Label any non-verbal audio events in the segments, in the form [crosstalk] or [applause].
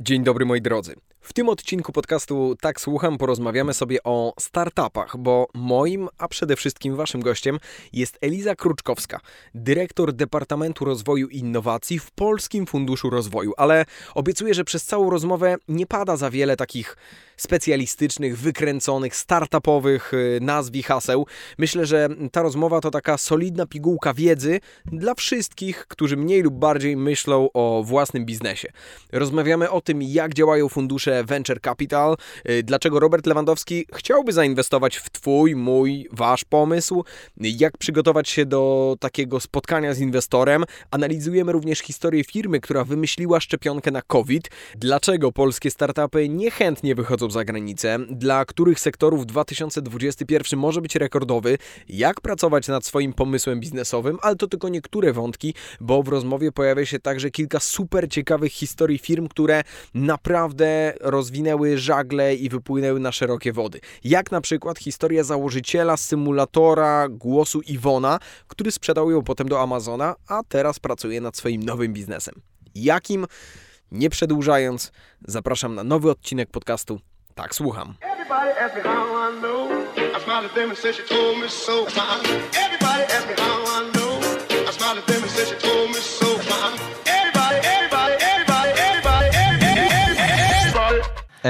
Dzień dobry moi drodzy. W tym odcinku podcastu Tak Słucham porozmawiamy sobie o startupach, bo moim, a przede wszystkim waszym gościem jest Eliza Kruczkowska, dyrektor Departamentu Rozwoju i Innowacji w Polskim Funduszu Rozwoju, ale obiecuję, że przez całą rozmowę nie pada za wiele takich specjalistycznych, wykręconych, startupowych y, nazw i haseł. Myślę, że ta rozmowa to taka solidna pigułka wiedzy dla wszystkich, którzy mniej lub bardziej myślą o własnym biznesie. Rozmawiamy o tym, jak działają fundusze venture capital, y, dlaczego Robert Lewandowski chciałby zainwestować w Twój, mój, Wasz pomysł, jak przygotować się do takiego spotkania z inwestorem. Analizujemy również historię firmy, która wymyśliła szczepionkę na COVID, dlaczego polskie startupy niechętnie wychodzą za granicę, dla których sektorów 2021 może być rekordowy, jak pracować nad swoim pomysłem biznesowym, ale to tylko niektóre wątki, bo w rozmowie pojawia się także kilka super ciekawych historii firm, które naprawdę rozwinęły żagle i wypłynęły na szerokie wody. Jak na przykład historia założyciela symulatora głosu Iwona, który sprzedał ją potem do Amazona, a teraz pracuje nad swoim nowym biznesem. Jakim? Nie przedłużając, zapraszam na nowy odcinek podcastu tak, słucham.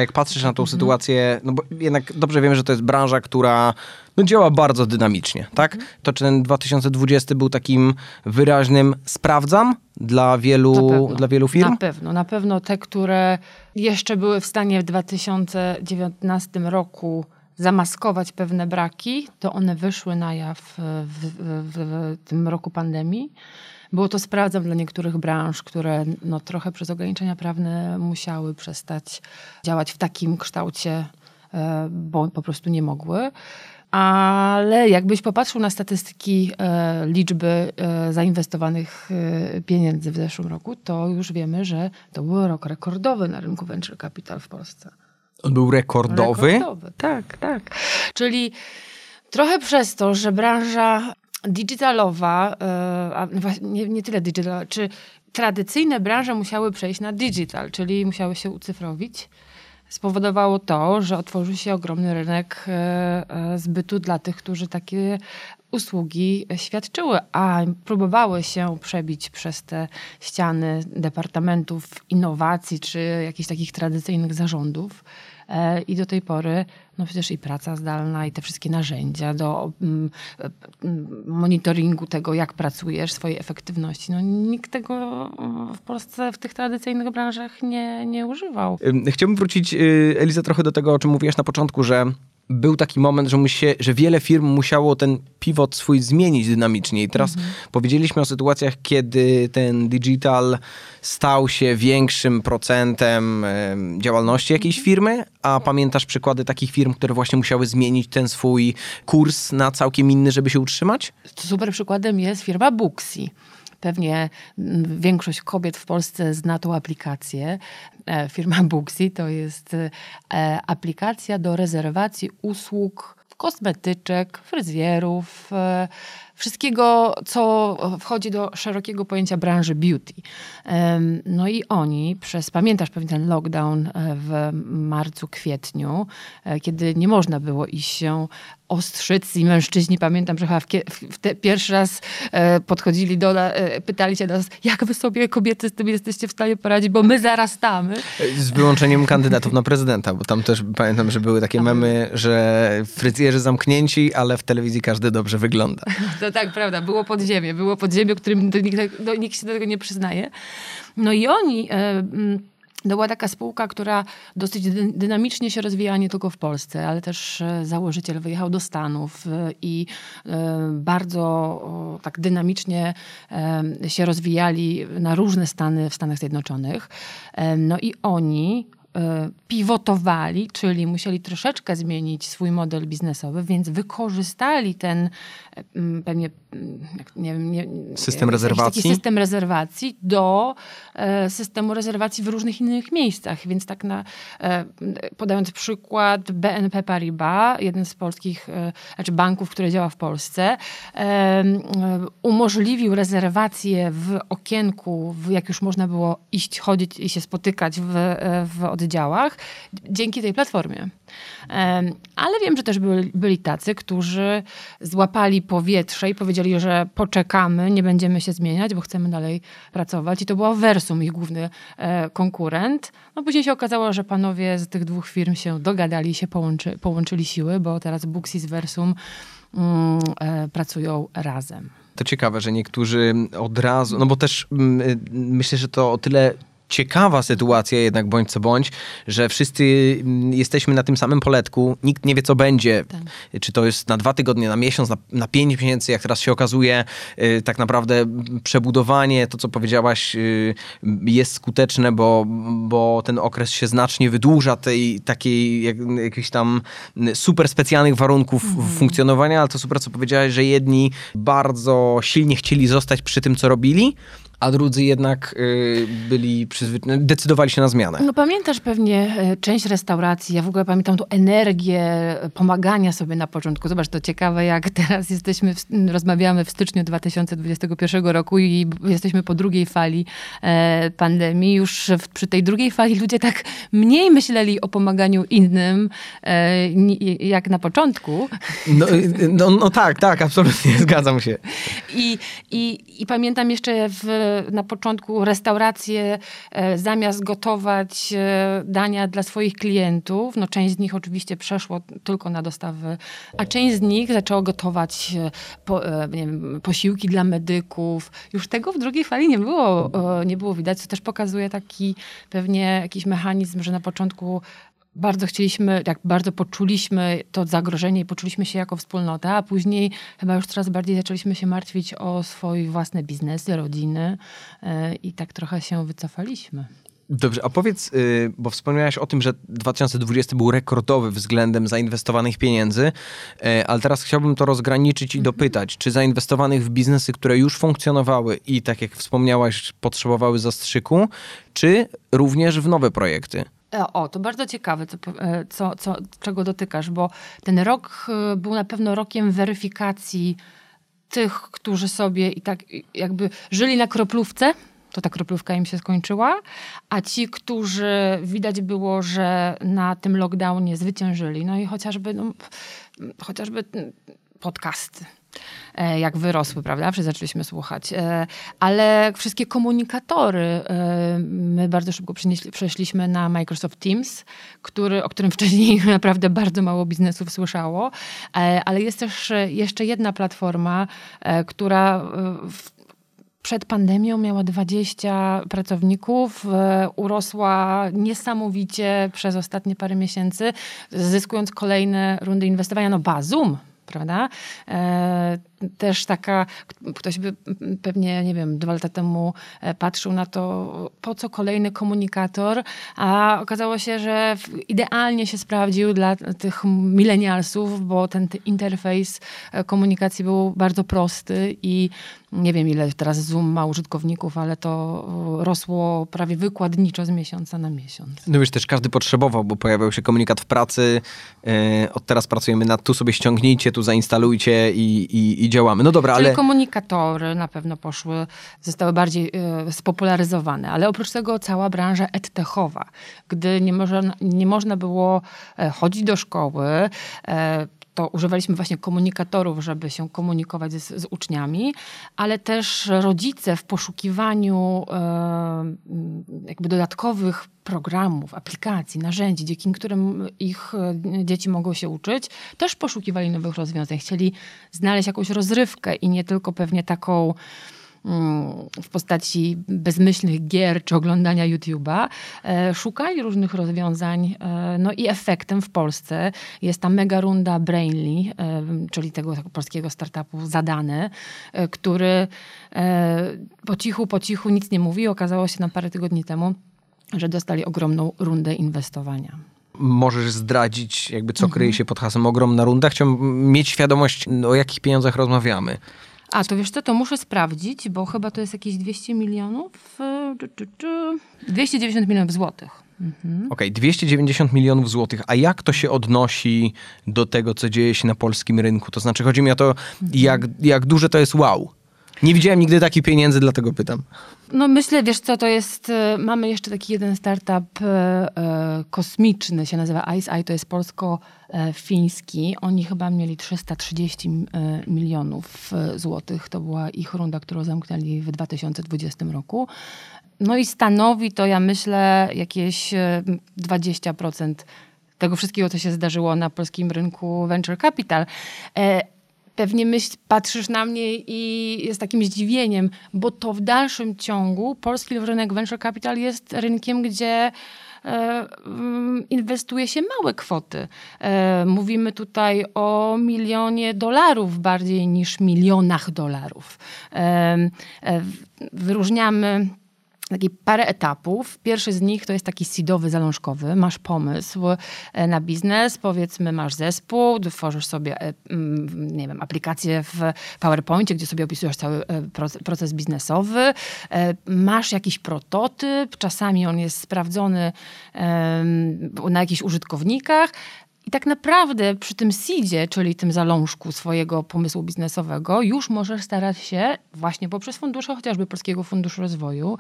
Jak patrzysz na tą mhm. sytuację, no bo jednak dobrze wiemy, że to jest branża, która no działa bardzo dynamicznie, tak? Mhm. To czy ten 2020 był takim wyraźnym sprawdzam dla wielu, dla wielu firm? Na pewno, na pewno te, które jeszcze były w stanie w 2019 roku zamaskować pewne braki, to one wyszły na jaw w, w, w, tym roku pandemii. Było to sprawdzam dla niektórych branż, które no, trochę przez ograniczenia prawne musiały przestać działać w takim kształcie, e, bo po prostu nie mogły. Ale jakbyś popatrzył na statystyki e, liczby e, zainwestowanych e, pieniędzy w zeszłym roku, to już wiemy, że to był rok rekordowy na rynku venture capital w Polsce. On był rekordowy? Rekordowy, tak, tak. Czyli trochę przez to, że branża digitalowa, e, nie, nie tyle digital, czy tradycyjne branże musiały przejść na digital, czyli musiały się ucyfrowić spowodowało to, że otworzył się ogromny rynek e, e, zbytu dla tych, którzy takie usługi świadczyły, a próbowały się przebić przez te ściany departamentów innowacji czy jakichś takich tradycyjnych zarządów. E, I do tej pory, no przecież i praca zdalna, i te wszystkie narzędzia do mm, mm, monitoringu tego, jak pracujesz, swojej efektywności. No nikt tego w Polsce w tych tradycyjnych branżach nie, nie używał. Chciałbym wrócić, y, Eliza, trochę do tego, o czym mówiłaś na początku, że był taki moment, że, musie, że wiele firm musiało ten pivot swój zmienić dynamicznie. I teraz mhm. powiedzieliśmy o sytuacjach, kiedy ten digital stał się większym procentem e, działalności jakiejś firmy, a pamiętasz przykłady takich firm, które właśnie musiały zmienić ten swój kurs na całkiem inny, żeby się utrzymać? Super przykładem jest firma Booksy. Pewnie większość kobiet w Polsce zna tą aplikację. E, firma Booksy to jest e, aplikacja do rezerwacji usług kosmetyczek, fryzjerów, e, wszystkiego, co wchodzi do szerokiego pojęcia branży beauty. No i oni przez, pamiętasz pewnie ten lockdown w marcu, kwietniu, kiedy nie można było iść się ostrzycy i mężczyźni, pamiętam, że chyba w, w te, pierwszy raz e, podchodzili do e, pytali się nas, jak wy sobie kobiety z tym jesteście w stanie poradzić, bo my zarastamy. Z wyłączeniem kandydatów na prezydenta, bo tam też pamiętam, że były takie memy, że fryzjerzy zamknięci, ale w telewizji każdy dobrze wygląda. [laughs] To tak, prawda, było podziemie, było podziemie, którym nikt, no, nikt się do tego nie przyznaje. No i oni... E, to była taka spółka, która dosyć dynamicznie się rozwijała nie tylko w Polsce, ale też e, założyciel wyjechał do Stanów e, i e, bardzo tak dynamicznie się rozwijali na różne stany w Stanach Zjednoczonych. No i oni pivotowali, czyli musieli troszeczkę zmienić swój model biznesowy, więc wykorzystali ten pewnie, nie wiem, nie, system rezerwacji. System rezerwacji do systemu rezerwacji w różnych innych miejscach. Więc tak na, podając przykład BNP Paribas, jeden z polskich, znaczy banków, który działa w Polsce, umożliwił rezerwację w okienku, jak już można było iść, chodzić i się spotykać w, w oddziałach, dzięki tej platformie. Ale wiem, że też byli, byli tacy, którzy złapali powietrze i powiedzieli, że poczekamy, nie będziemy się zmieniać, bo chcemy dalej pracować. I to była Versum, ich główny e, konkurent. No później się okazało, że panowie z tych dwóch firm się dogadali, się połączy, połączyli siły, bo teraz Booksy z Versum mm, e, pracują razem. To ciekawe, że niektórzy od razu, no bo też mm, y, myślę, że to o tyle ciekawa sytuacja jednak bądź co bądź, że wszyscy mm, jesteśmy na tym samym poletku, nikt nie wie co będzie, tak. czy to jest na dwa tygodnie, na miesiąc, na, na pięć miesięcy, jak teraz się okazuje, yy, tak naprawdę przebudowanie, to co powiedziałaś, yy, jest skuteczne, bo, bo ten okres się znacznie wydłuża, tej takiej jak, jakichś tam super specjalnych warunków mhm. funkcjonowania, ale to super co powiedziałaś, że jedni bardzo silnie chcieli zostać przy tym, co robili, a drudzy jednak y, byli przyzwyczajeni, decydowali się na zmianę. No pamiętasz pewnie e, część restauracji, ja w ogóle pamiętam tą energię pomagania sobie na początku. Zobacz, to ciekawe, jak [laughs] teraz jesteśmy, w, rozmawiamy w styczniu 2021 roku i jesteśmy po drugiej fali e, pandemii. Już w, przy tej drugiej fali ludzie tak mniej myśleli o pomaganiu innym, e, jak na początku. No, no, no tak, tak, absolutnie, [laughs] zgadzam się. I, i, i pamiętam jeszcze w na początku restauracje e, zamiast gotować e, dania dla swoich klientów, no część z nich oczywiście przeszło tylko na dostawy, a część z nich zaczęło gotować e, po, wiem, posiłki dla medyków. Już tego w drugiej fali nie było, nie było widać, co też pokazuje taki pewnie jakiś mechanizm, że na początku bardzo chcieliśmy, jak bardzo poczuliśmy to zagrożenie i poczuliśmy się jako wspólnota, a później chyba już coraz bardziej zaczęliśmy się martwić o swoje własne biznesy, rodziny e, i tak trochę się wycofaliśmy. Dobrze, a powiedz, y, bo wspomniałeś o tym, że 2020 był rekordowy względem zainwestowanych pieniędzy, e, ale teraz chciałbym to rozgraniczyć i mhm. dopytać, czy zainwestowanych w biznesy, które już funkcjonowały i tak jak wspomniałaś, potrzebowały zastrzyku, czy również w nowe projekty? E, o, to bardzo ciekawe, e, co, co, czego dotykasz, bo ten rok e, był na pewno rokiem weryfikacji tych, którzy sobie i tak jakby żyli na kroplówce, to ta kroplówka im się skończyła, a ci, którzy widać było, że na tym lockdownie zwyciężyli, no i chociażby, no, chociażby podcasty. E, jak wyrosły, prawda? Wszyscy zaczęliśmy słuchać. E, ale wszystkie komunikatory, e, my bardzo szybko przeszliśmy na Microsoft Teams, który, o którym [laughs] wcześniej naprawdę bardzo mało biznesów słyszało. Ale jest też jeszcze jedna platforma, która w przed pandemią miała 20 pracowników, urosła niesamowicie przez ostatnie parę miesięcy, zyskując kolejne rundy inwestowania. No, Bazum prawda? E, też taka, ktoś by pewnie, nie wiem, dwa lata temu e, patrzył na to, po co kolejny komunikator, a okazało się, że idealnie się sprawdził dla tych milenialsów, bo ten interfejs e, komunikacji był bardzo prosty i nie wiem ile teraz Zoom ma użytkowników, ale to rosło prawie wykładniczo z miesiąca na miesiąc. No już też każdy potrzebował, bo pojawiał się komunikat w pracy, od teraz pracujemy nad tu sobie ściągnijcie, tu zainstalujcie i, i, i działamy. No dobra, Czyli ale... komunikatory na pewno poszły, zostały bardziej y, spopularyzowane, ale oprócz tego cała branża edtechowa, gdy nie można, nie można było e, chodzić do szkoły, e, to używaliśmy właśnie komunikatorów, żeby się komunikować z, z uczniami, ale też rodzice w poszukiwaniu e, jakby dodatkowych programów, aplikacji, narzędzi, dzięki którym ich e, dzieci mogą się uczyć, też poszukiwali nowych rozwiązań. Chcieli znaleźć jakąś rozrywkę i nie tylko pewnie taką w postaci bezmyślnych gier czy oglądania YouTube'a, e, szukali różnych rozwiązań. E, no i efektem w Polsce jest ta mega runda Brainly, e, czyli tego polskiego startupu Zadane, który po cichu, po cichu nic nie mówi. Okazało się nam parę tygodni temu, że dostali ogromną rundę inwestowania. Możesz zdradzić, jakby co kryje się pod hasłem ogromna runda? Chciałbym mieć świadomość, o jakich pieniądzach rozmawiamy. A, to wiesz co, to muszę sprawdzić, bo chyba to jest jakieś 200 milionów, e, czu, czu, czu. 290 milionów złotych. Mhm. Okej, 290 milionów złotych. A jak to się odnosi do tego, co dzieje się na polskim rynku? To znaczy, chodzi mi o to, jak, jak duże to jest wow. Nie widziałem nigdy takich pieniędzy, dlatego pytam. No myślę, wiesz co, to jest, e, mamy jeszcze taki jeden startup e, kosmiczny, się nazywa IceEye, to jest polsko-fiński. Oni chyba mieli 330 e, milionów złotych. To była ich runda, którą zamknęli w 2020 roku. No i stanowi to, ja myślę, jakieś e, 20% tego wszystkiego, co się zdarzyło na polskim rynku venture capital. E, Pewnie myśl, patrzysz na mnie i jest takim zdziwieniem, bo to w dalszym ciągu polski rynek venture capital jest rynkiem, gdzie e, mm, inwestuje się małe kwoty. E, mówimy tutaj o milionie dolarów bardziej niż milionach dolarów. E, wyróżniamy takie parę etapów. Pierwszy z nich to jest taki seedowy, zalążkowy. Masz pomysł e, na biznes, powiedzmy masz zespół, tworzysz sobie, e, mm, nie wiem, aplikację w PowerPoincie, gdzie sobie opisujesz cały e, proces, biznesowy. Masz jakiś prototyp, czasami on jest sprawdzony na jakichś użytkownikach. I tak naprawdę przy tym seedzie, czyli tym zalążku swojego pomysłu biznesowego, już możesz starać się właśnie poprzez fundusze, chociażby Polskiego Funduszu Rozwoju,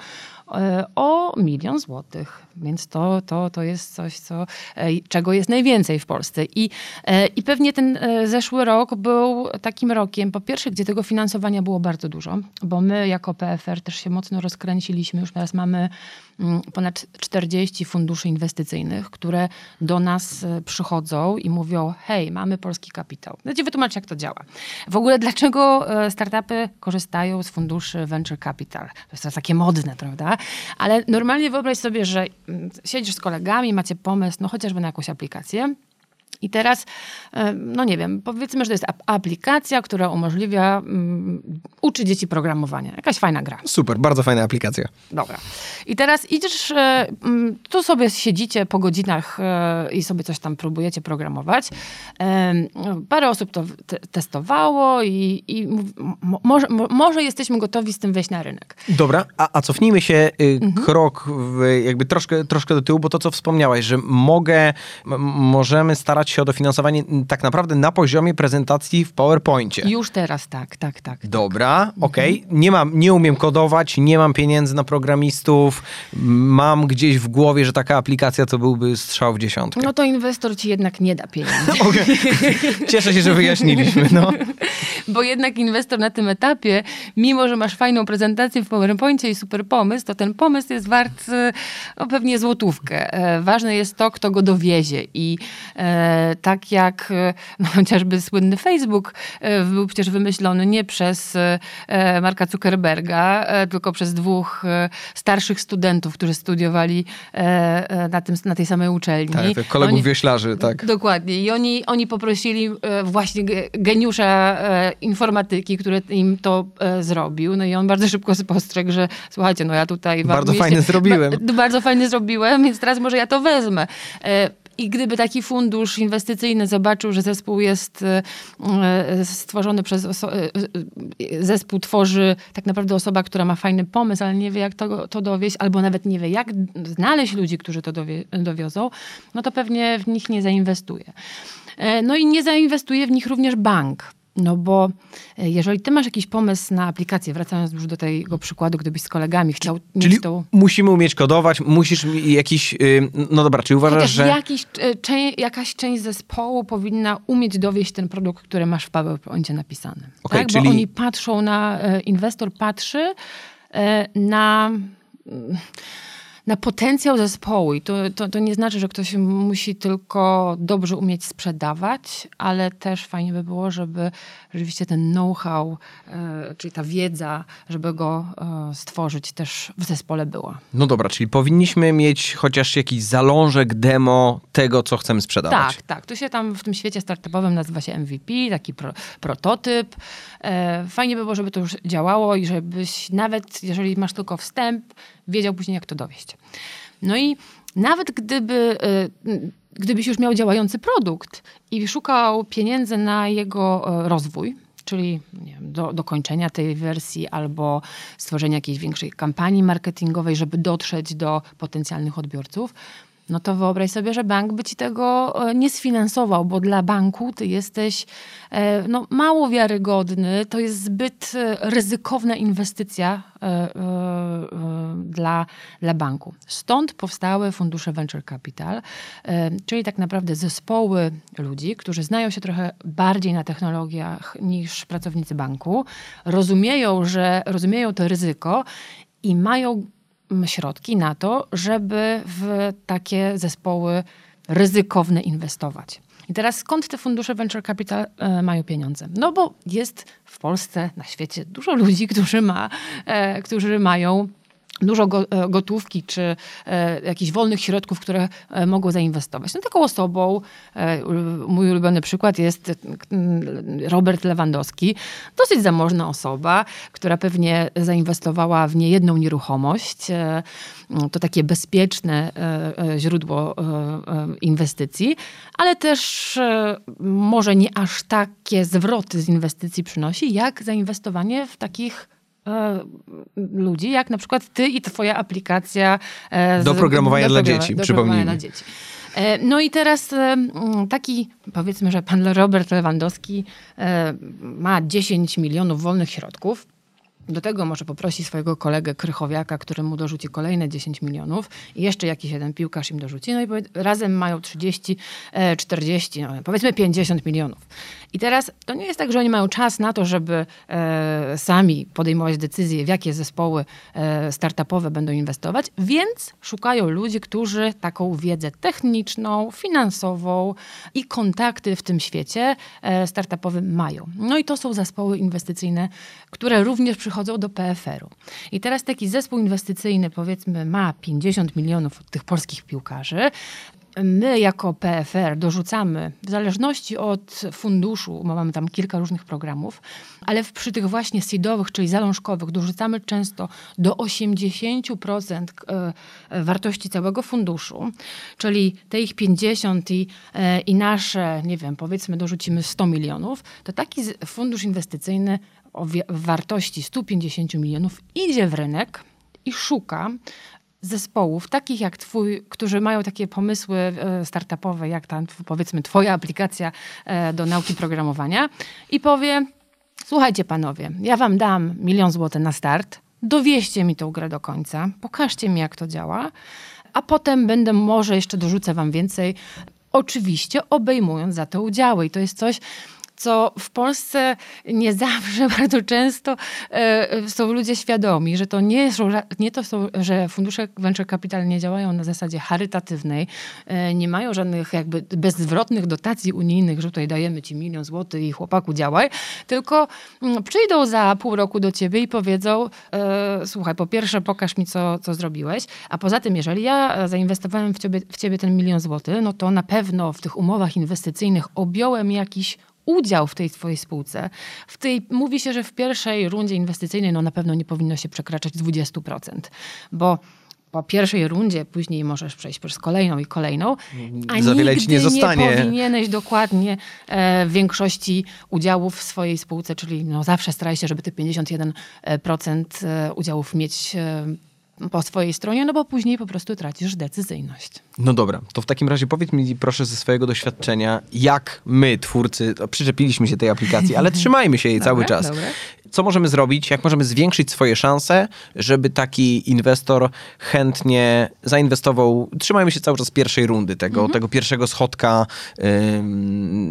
e, o milion złotych. Więc to, to, to jest coś, co, e, czego jest najwięcej w Polsce. I, e, I pewnie ten zeszły rok był takim rokiem, po pierwsze, gdzie tego finansowania było bardzo dużo, bo my jako PFR też się mocno rozkręciliśmy. Już teraz mamy ponad 40 funduszy inwestycyjnych, które do nas e, przychodzą i mówią, hej, mamy polski kapitał. Ja ci wytłumaczę, jak to działa. W ogóle, dlaczego e, startupy korzystają z funduszy venture capital? To jest to takie modne, prawda? Ale normalnie wyobraź sobie, że mm, siedzisz z kolegami, macie pomysł, no chociażby na jakąś aplikację, i teraz, e, no nie wiem, powiedzmy, że to jest ap- aplikacja, która umożliwia, um, uczy dzieci programowania. Jakaś fajna gra. Super, bardzo fajna aplikacja. Dobra. I teraz idziesz, mm, tu sobie siedzicie po godzinach e, i sobie coś tam próbujecie programować. Parę osób to te- testowało i, i może, mo- może jesteśmy gotowi z tym wejść na rynek. Dobra, a, a cofnijmy się y, krok w, jakby troszkę, troszkę do tyłu, bo to, co wspomniałaś, że mogę, możemy starać się o dofinansowanie m, tak naprawdę na poziomie prezentacji w PowerPoincie. Już teraz tak, tak, tak. Dobra, okej. Nie mam, nie umiem kodować, nie mam pieniędzy na programistów, mam gdzieś w głowie, że taka aplikacja to byłby strzał w dziesiątkę. No to inwestor ci jednak nie da pieniędzy. [laughs] Cieszę się, że wyjaśniliśmy, no. [laughs] Bo jednak inwestor na tym etapie, mimo że masz fajną prezentację w PowerPoincie i super pomysł, to ten pomysł jest wart no, pewnie złotówkę. E, Ważne jest to, kto go dowiezie. I e, tak jak e, no, chociażby słynny Facebook e, był przecież wymyślony nie przez e, Marka Zuckerberga, tylko przez dwóch starszych studentów, którzy studiowali na, tym, na tej samej uczelni. Tak, tak, kolegów Oni- wioślarzy, tak. Dokładnie. I oni, oni poprosili właśnie ge- geniusza informatyki, który im to zrobił. No i on bardzo szybko spostrzegł, że słuchajcie, no ja tutaj... Bardzo fajnie zrobiłem. Ba- bardzo fajnie zrobiłem, więc teraz może ja to wezmę. I gdyby taki fundusz inwestycyjny zobaczył, że zespół jest e, e, stworzony przez e, zespół tworzy tak naprawdę osoba, która ma fajny pomysł, ale nie wie jak to, to dowieść, albo nawet nie wie jak znaleźć ludzi, którzy to dowie, dowiozą, no to pewnie w nich nie zainwestuje. No i nie zainwestuje w nich również bank. No bo e, jeżeli ty masz jakiś pomysł na aplikację, wracając już do tego przykładu, gdybyś z kolegami chciał Czyli mieć tą... musimy umieć kodować, musisz jakiś... y, No dobra, czy uważasz, Chociaż że... jakiś, e, jakaś część zespołu powinna umieć dowieść ten produkt, który masz w PowerPoincie napisany. Okej, tak? czyli- Bo oni patrzą na, e, inwestor patrzy na... Na potencjał zespołu i to, to, to nie znaczy, że ktoś musi tylko dobrze umieć sprzedawać, ale też fajnie by było, żeby rzeczywiście ten know-how, e, czyli ta wiedza, żeby go e, stworzyć też w zespole była. No dobra, czyli powinniśmy mieć chociaż jakiś zalążek demo tego, co chcemy sprzedawać. Tak, tak. To się tam w tym świecie startupowym nazywa się MVP, taki pro, prototyp. E, fajnie by było, żeby to już działało i żebyś nawet, jeżeli masz tylko wstęp, wiedział później, jak to dowieść. No i nawet gdyby, y, gdybyś już miał działający produkt i szukał pieniędzy na jego e, rozwój, czyli wiem, do dokończenia tej wersji albo stworzenia jakiejś większej kampanii marketingowej, żeby dotrzeć do potencjalnych odbiorców, no to wyobraź sobie, że bank by ci tego e, nie sfinansował, bo dla banku ty jesteś e, no, mało wiarygodny, to jest zbyt e, ryzykowna inwestycja dla, dla banku. Stąd powstały fundusze venture capital, czyli tak naprawdę zespoły ludzi, którzy znają się trochę bardziej na technologiach niż pracownicy banku, rozumieją, że rozumieją to ryzyko i mają środki na to, żeby w takie zespoły ryzykowne inwestować. I teraz skąd te fundusze venture capital e, mają pieniądze? No bo jest w Polsce, na świecie dużo ludzi, którzy, ma, e, którzy mają dużo e, gotówki czy e, jakichś wolnych środków, które e, mogą zainwestować. No taką osobą, mój ulubiony przykład jest Robert Lewandowski, dosyć zamożna osoba, która pewnie zainwestowała w niejedną nieruchomość. To takie bezpieczne źródło inwestycji, ale też może nie aż takie zwroty z inwestycji przynosi, jak zainwestowanie w takich ludzi, jak na przykład ty i twoja aplikacja e, do programowania, do dla, dzieci, do dla dzieci. E, no i teraz taki, powiedzmy, że pan Robert Lewandowski ma 10 milionów wolnych środków do tego może poprosi swojego kolegę Krychowiaka, który mu dorzuci kolejne 10 milionów i jeszcze jakiś jeden piłkarz im dorzuci. No i razem mają 30, 40, e, no powiedzmy 50 milionów. I teraz to nie jest tak, że oni mają czas na to, żeby e, sami podejmować decyzje, w jakie zespoły e, startupowe będą inwestować, więc szukają ludzi, którzy taką wiedzę techniczną, finansową i kontakty w tym świecie e, startupowym mają. No i to są zespoły inwestycyjne, które również przychodzą do PFR-u. I teraz taki zespół inwestycyjny, powiedzmy, ma 50 milionów tych polskich piłkarzy. My jako PFR dorzucamy, w zależności od funduszu, bo mamy tam kilka różnych programów, ale przy tych właśnie seedowych, czyli zalążkowych, dorzucamy często do 80% e, wartości całego funduszu, czyli te ich 50 i, e, i nasze, nie wiem, powiedzmy dorzucimy 100 milionów, to taki fundusz inwestycyjny o wartości 150 milionów idzie w rynek i szuka zespołów, takich jak twój, którzy mają takie pomysły e, startupowe, jak tam powiedzmy twoja aplikacja e, do nauki programowania i powie, słuchajcie panowie, ja wam dam milion złotych na start, dowieźcie mi tą grę do końca, pokażcie mi jak to działa, a potem będę, może jeszcze dorzucę wam więcej, oczywiście obejmując za to udziały. I to jest coś, co w Polsce nie zawsze, [laughs] bardzo często e, są ludzie świadomi, że to nie, są, nie to są, że fundusze venture capital nie działają na zasadzie charytatywnej, e, nie mają żadnych jakby bezzwrotnych dotacji unijnych, że tutaj dajemy ci milion złotych i chłopaku działaj, tylko mm, przyjdą za pół roku do ciebie i powiedzą, e, słuchaj, po pierwsze pokaż mi, co, co zrobiłeś, a poza tym, jeżeli ja zainwestowałem w ciebie, w ciebie ten milion złotych, no to na pewno w tych umowach inwestycyjnych objąłem jakiś udział w tej twojej spółce. W tej, mówi się, że w pierwszej rundzie inwestycyjnej no na pewno nie powinno się przekraczać 20%, bo po pierwszej rundzie, później możesz przejść przez kolejną i kolejną, a Za wiele ci nie, zostanie. nie powinieneś dokładnie e, większości udziałów w swojej spółce, czyli no zawsze staraj się, żeby te 51% e, udziałów mieć e, po swojej stronie, no bo później po prostu tracisz decyzyjność. No dobra, to w takim razie powiedz mi proszę ze swojego doświadczenia, jak my, twórcy, przyczepiliśmy się tej aplikacji, ale [laughs] trzymajmy się jej cały czas. Dobra. Co możemy zrobić, jak możemy zwiększyć swoje szanse, żeby taki inwestor chętnie zainwestował, trzymajmy się cały czas pierwszej rundy, tego, mhm. tego pierwszego schodka,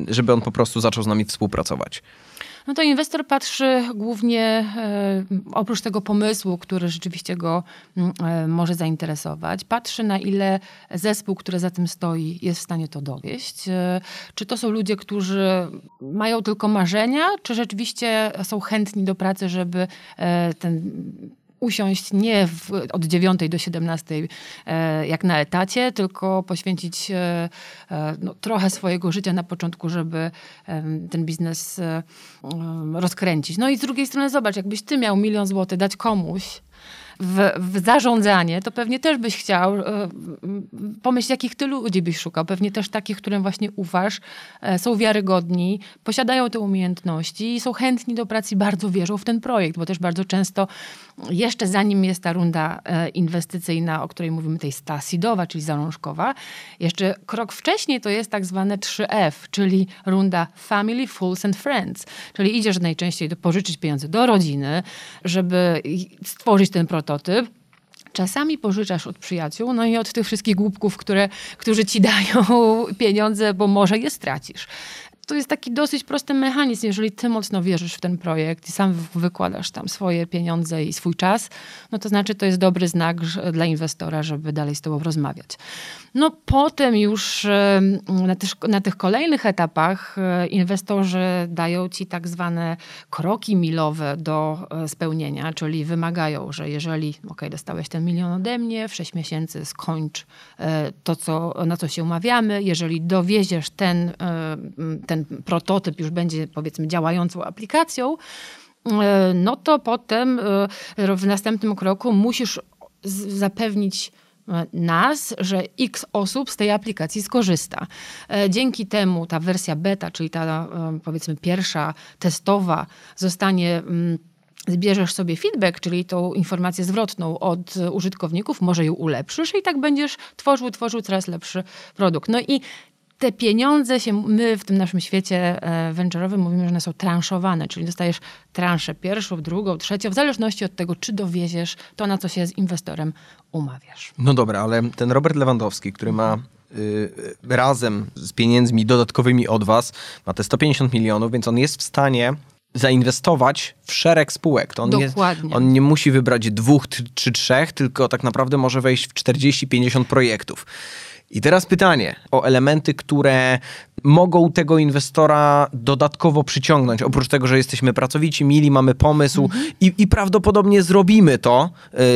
żeby on po prostu zaczął z nami współpracować no to inwestor patrzy głównie, e, oprócz tego pomysłu, który rzeczywiście go mm, e, może zainteresować, patrzy na ile zespół, który za tym stoi, jest w stanie to dowieść. E, czy to są ludzie, którzy mają tylko marzenia, czy rzeczywiście są chętni do pracy, żeby ten usiąść nie w, od 9 do 17 e, jak na etacie, tylko poświęcić e, e, no, trochę swojego życia na początku, żeby ten biznes rozkręcić. No i z drugiej strony zobacz, jakbyś ty miał milion złotych dać komuś, w, w zarządzanie, to pewnie też byś chciał e, pomyśleć, jakich ty ludzi byś szukał. Pewnie też takich, którym właśnie ufasz, e, są wiarygodni, posiadają te umiejętności i są chętni do pracy, bardzo wierzą w ten projekt, bo też bardzo często jeszcze zanim jest ta runda e, inwestycyjna, o której mówimy, tej stasidowa, czyli zalążkowa, jeszcze krok wcześniej to jest tak zwane 3F, czyli runda Family, Fools and Friends. Czyli idziesz najczęściej do pożyczyć pieniądze do rodziny, żeby stworzyć ten prototyp, czasami pożyczasz od przyjaciół, no i od tych wszystkich głupków, które, którzy ci dają [laughs] pieniądze, bo może je stracisz to jest taki dosyć prosty mechanizm. Jeżeli ty mocno wierzysz w ten projekt i sam wykładasz tam swoje pieniądze i swój czas, no to znaczy to jest dobry znak dla inwestora, żeby dalej z tobą rozmawiać. No potem już na, tych, na tych kolejnych etapach e, inwestorzy dają ci tak zwane kroki milowe do e, spełnienia, czyli wymagają, że jeżeli, ok, dostałeś ten milion ode mnie, w 6 miesięcy skończ e, to, co, na co się umawiamy, jeżeli dowieziesz ten, ten ten prototyp już będzie powiedzmy działającą aplikacją, e, no to potem e, w następnym kroku musisz zapewnić e, nas, że x osób z tej aplikacji skorzysta. Dzięki temu ta wersja beta, czyli ta powiedzmy pierwsza testowa zostanie mm, zbierzesz sobie feedback, czyli tą informację zwrotną od użytkowników, może ją ulepszysz i tak będziesz tworzył, tworzył coraz lepszy produkt. No i te pieniądze się, my w tym naszym świecie e, venture'owym mówimy, że one są transzowane, czyli dostajesz transzę pierwszą, drugą, trzecią, w zależności od tego, czy dowieziesz to, na co się z inwestorem umawiasz. No dobra, ale ten Robert Lewandowski, który ma y, razem z pieniędzmi dodatkowymi od was, ma te 150 milionów, więc on jest w stanie zainwestować w szereg spółek. To on, Dokładnie. Nie, on nie musi wybrać dwóch czy trzech, tylko tak naprawdę może wejść w 40-50 projektów. I teraz pytanie o elementy, które mogą tego inwestora dodatkowo przyciągnąć. Oprócz tego, że jesteśmy pracowici, mili, mamy pomysł mhm. i, i, prawdopodobnie zrobimy to,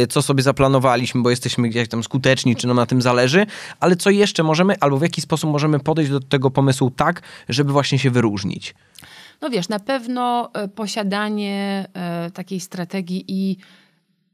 y, co sobie zaplanowaliśmy, bo jesteśmy gdzieś tam skuteczni, czy nam na tym zależy, ale co jeszcze możemy, albo w jaki sposób możemy podejść do tego pomysłu tak, żeby właśnie się wyróżnić? No wiesz, na pewno e, posiadanie e, takiej strategii i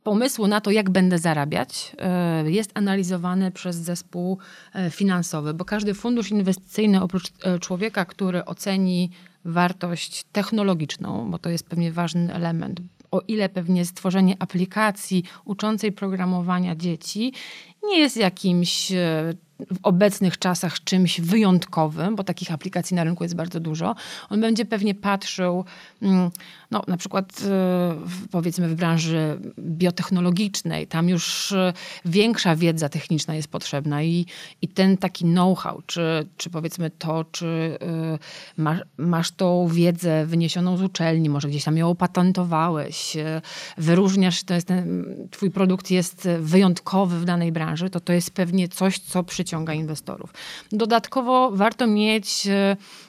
pomysłu na to, jak będę zarabiać, e, jest analizowany przez zespół e, finansowy, bo każdy fundusz inwestycyjny, oprócz e, człowieka, który oceni wartość technologiczną, bo to jest pewnie ważny element, o ile pewnie stworzenie aplikacji uczącej programowania dzieci nie jest jakimś w obecnych czasach czymś wyjątkowym, bo takich aplikacji na rynku jest bardzo dużo. On będzie pewnie patrzył, mm, no, na przykład y, powiedzmy w branży biotechnologicznej, tam już y, większa wiedza techniczna jest potrzebna i, i ten taki know-how, czy, czy powiedzmy to, czy y, masz, masz tą wiedzę wyniesioną z uczelni, może gdzieś tam ją opatentowałeś, wyróżniasz, to jest ten, twój produkt jest wyjątkowy w danej branży, to to jest pewnie coś, co przyciąga inwestorów. Dodatkowo warto mieć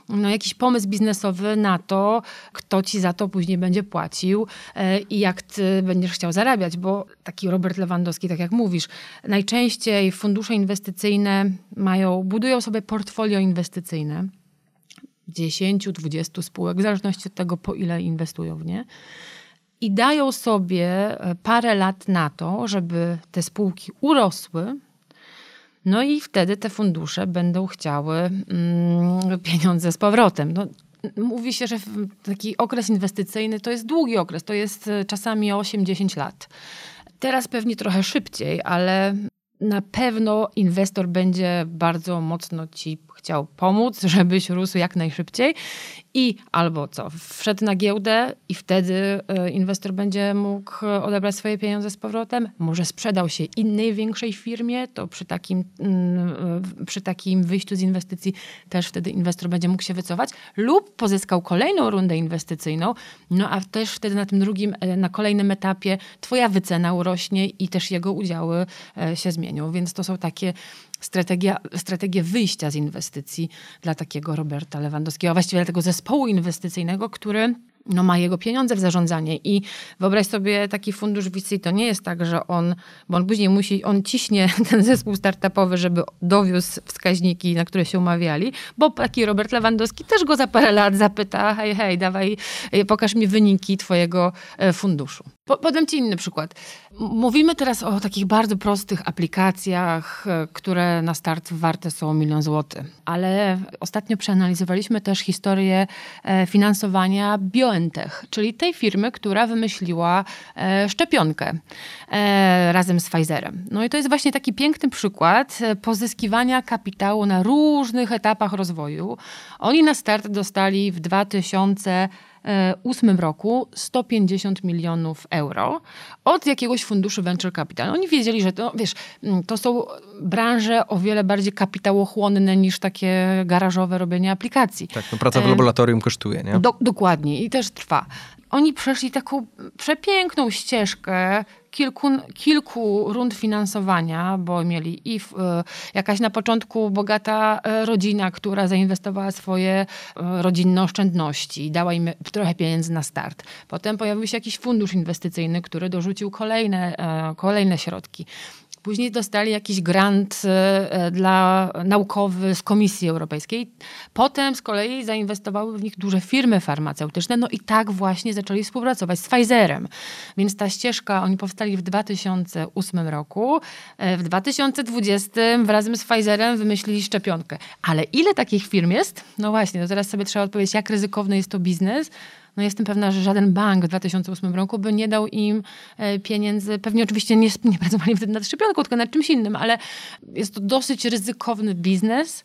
no, jakiś pomysł biznesowy na to, kto ci za to później będzie płacił e, i jak ty będziesz chciał zarabiać, bo taki Robert Lewandowski, tak jak mówisz, najczęściej fundusze inwestycyjne mają, budują sobie portfolio inwestycyjne. 10-20 spółek, w zależności od tego, po ile inwestują w nie. I dają sobie e, parę lat na to, żeby te spółki urosły, no i wtedy te fundusze będą chciały mm, pieniądze z powrotem. No, mówi się, że taki okres inwestycyjny to jest długi okres, to jest e, czasami 8-10 lat. Teraz pewnie trochę szybciej, ale na pewno inwestor będzie bardzo mocno ci chciał pomóc, [laughs] żebyś rósł jak najszybciej i albo co, wszedł na giełdę i wtedy e, inwestor będzie mógł odebrać swoje pieniądze z powrotem, może sprzedał się innej większej firmie, to przy takim, mm, przy takim wyjściu z inwestycji też wtedy inwestor będzie mógł się wycofać lub pozyskał kolejną rundę inwestycyjną, no a też wtedy na tym drugim, e, na kolejnym etapie twoja wycena urośnie i też jego udziały e, się zmienią, więc to są takie strategia, strategię wyjścia z inwestycji dla takiego Roberta Lewandowskiego, a właściwie dla tego zespołu inwestycyjnego, który no, ma jego pieniądze w zarządzanie i wyobraź sobie taki fundusz VC, to nie jest tak, że on, bo on później musi, on ciśnie [laughs] ten zespół startupowy, żeby dowiózł wskaźniki, na które się umawiali, bo taki Robert Lewandowski też go za parę lat zapyta, hej, hej, dawaj, pokaż mi wyniki twojego e, funduszu. Podam Ci inny przykład. Mówimy teraz o takich bardzo prostych aplikacjach, e, które na start warte są milion złotych. Ale ostatnio przeanalizowaliśmy też historię e, finansowania BioNTech, czyli tej firmy, która wymyśliła e, szczepionkę razem z Pfizerem. No i to jest właśnie taki piękny przykład pozyskiwania kapitału na różnych etapach rozwoju. Oni na start dostali w 2000 2008 roku 150 milionów euro od jakiegoś funduszu venture capital. Oni wiedzieli, że to, wiesz, mm, to są branże o wiele bardziej kapitałochłonne niż takie garażowe robienie aplikacji. Tak, no praca w laboratorium kosztuje, nie? Do, dokładnie i też trwa. Oni przeszli taką przepiękną ścieżkę kilku, kilku rund finansowania, bo mieli i w, e, jakaś na początku bogata e, rodzina, która zainwestowała swoje e, rodzinne oszczędności i dała im trochę pieniędzy na start. Potem pojawił się jakiś fundusz inwestycyjny, który dorzucił kolejne, kolejne środki. Później dostali jakiś grant e, dla naukowy z Komisji Europejskiej. Potem z kolei zainwestowały w nich duże firmy farmaceutyczne. No i tak właśnie zaczęli współpracować z Pfizerem. Więc ta ścieżka, oni powstali w 2008 roku. E, w 2020 razem z Pfizerem wymyślili szczepionkę. Ale ile takich firm jest? No właśnie, to teraz sobie trzeba odpowiedzieć, jak ryzykowny jest to biznes no jestem pewna, że żaden bank w 2008 roku by nie dał im e, pieniędzy. Pewnie oczywiście nie, nie pracowali wtedy nad szczepionką, tylko nad czymś innym, ale jest to dosyć ryzykowny biznes.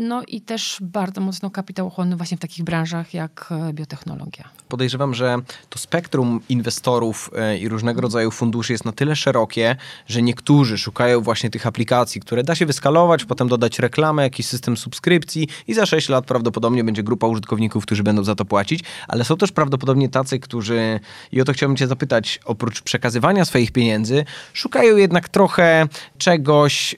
No i też bardzo mocno kapitałochłonny właśnie w takich branżach jak e, biotechnologia. Podejrzewam, że to spektrum inwestorów e, i różnego rodzaju funduszy jest na tyle szerokie, że niektórzy szukają właśnie tych aplikacji, które da się wyskalować, potem dodać reklamę, jakiś system subskrypcji i za 6 lat prawdopodobnie będzie grupa użytkowników, którzy będą za to płacić, ale są też prawdopodobnie tacy, którzy, i o to chciałbym cię zapytać, oprócz przekazywania swoich pieniędzy, szukają jednak trochę czegoś,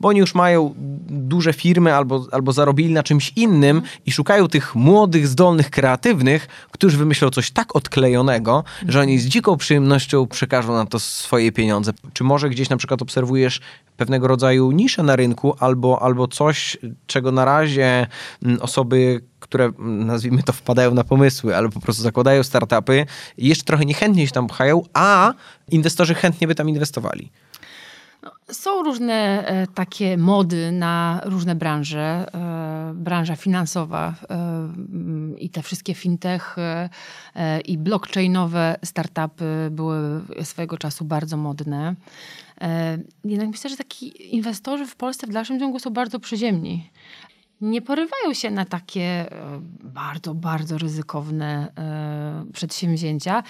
bo oni już mają duże firmy albo albo, zarobili na czymś innym i szukają tych młodych, zdolnych, kreatywnych, którzy wymyślą coś tak odklejonego, że oni z dziką przyjemnością przekażą na to swoje pieniądze. Czy może gdzieś na przykład obserwujesz pewnego rodzaju niszę na rynku albo, albo coś, czego na razie mm, osoby, które mm, nazwijmy to wpadają na pomysły, albo po prostu zakładają startupy, jeszcze trochę niechętnie się tam pchają, a inwestorzy chętnie by tam inwestowali. Są różne e, takie mody na różne branże. E, branża finansowa e, i te wszystkie fintech i blockchainowe startupy były swojego czasu bardzo modne. Jednak myślę, że taki inwestorzy w Polsce w dalszym ciągu są bardzo przyziemni. Nie porywają się na takie bardzo, bardzo ryzykowne przedsięwzięcia.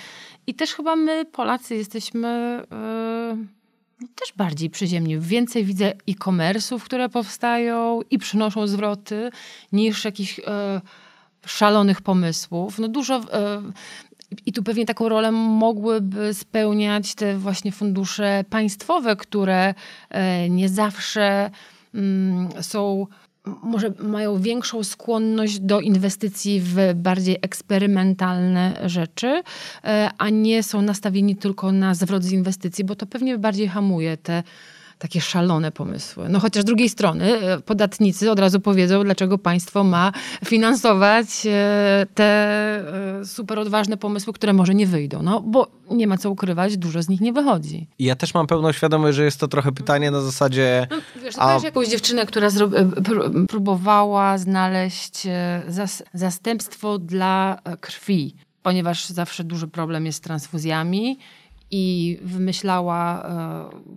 I też chyba my, Polacy, jesteśmy no, też bardziej przyziemnie. Więcej widzę e-commerce'ów, które powstają i przynoszą zwroty, niż jakichś e, szalonych pomysłów. No dużo... E, i tu pewnie taką rolę mogłyby spełniać te właśnie fundusze państwowe, które e, nie zawsze mm, są może mają większą skłonność do inwestycji w bardziej eksperymentalne rzeczy, e, a nie są nastawieni tylko na zwrot z inwestycji, bo to pewnie bardziej hamuje te takie szalone pomysły. No chociaż z drugiej strony e, podatnicy od razu powiedzą, dlaczego państwo ma finansować e, te e, super odważne pomysły, które może nie wyjdą. No bo nie ma co ukrywać, dużo z nich nie wychodzi. Ja też mam pełną świadomość, że jest to trochę pytanie na zasadzie... No, wiesz, a... jakąś dziewczynę, która próbowała znaleźć zas zastępstwo dla krwi, ponieważ zawsze duży problem jest z transfuzjami i wymyślała,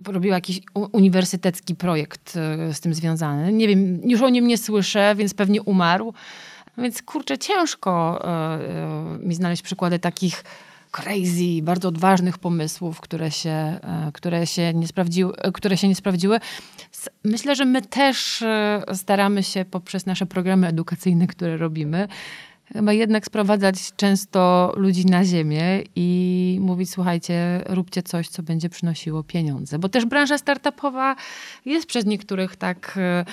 e, robiła jakiś uniwersytecki projekt e, z tym związany. Nie wiem, już o nim nie słyszę, więc pewnie umarł. Więc kurczę, ciężko e, mi znaleźć przykłady takich crazy, bardzo odważnych pomysłów, które się, które się, nie, sprawdziły, które się nie sprawdziły. Myślę, że my też staramy się poprzez nasze programy edukacyjne, które robimy, chyba jednak sprowadzać często ludzi na ziemię i mówić, słuchajcie, róbcie coś, co będzie przynosiło pieniądze. Bo też branża startupowa jest przez niektórych tak e,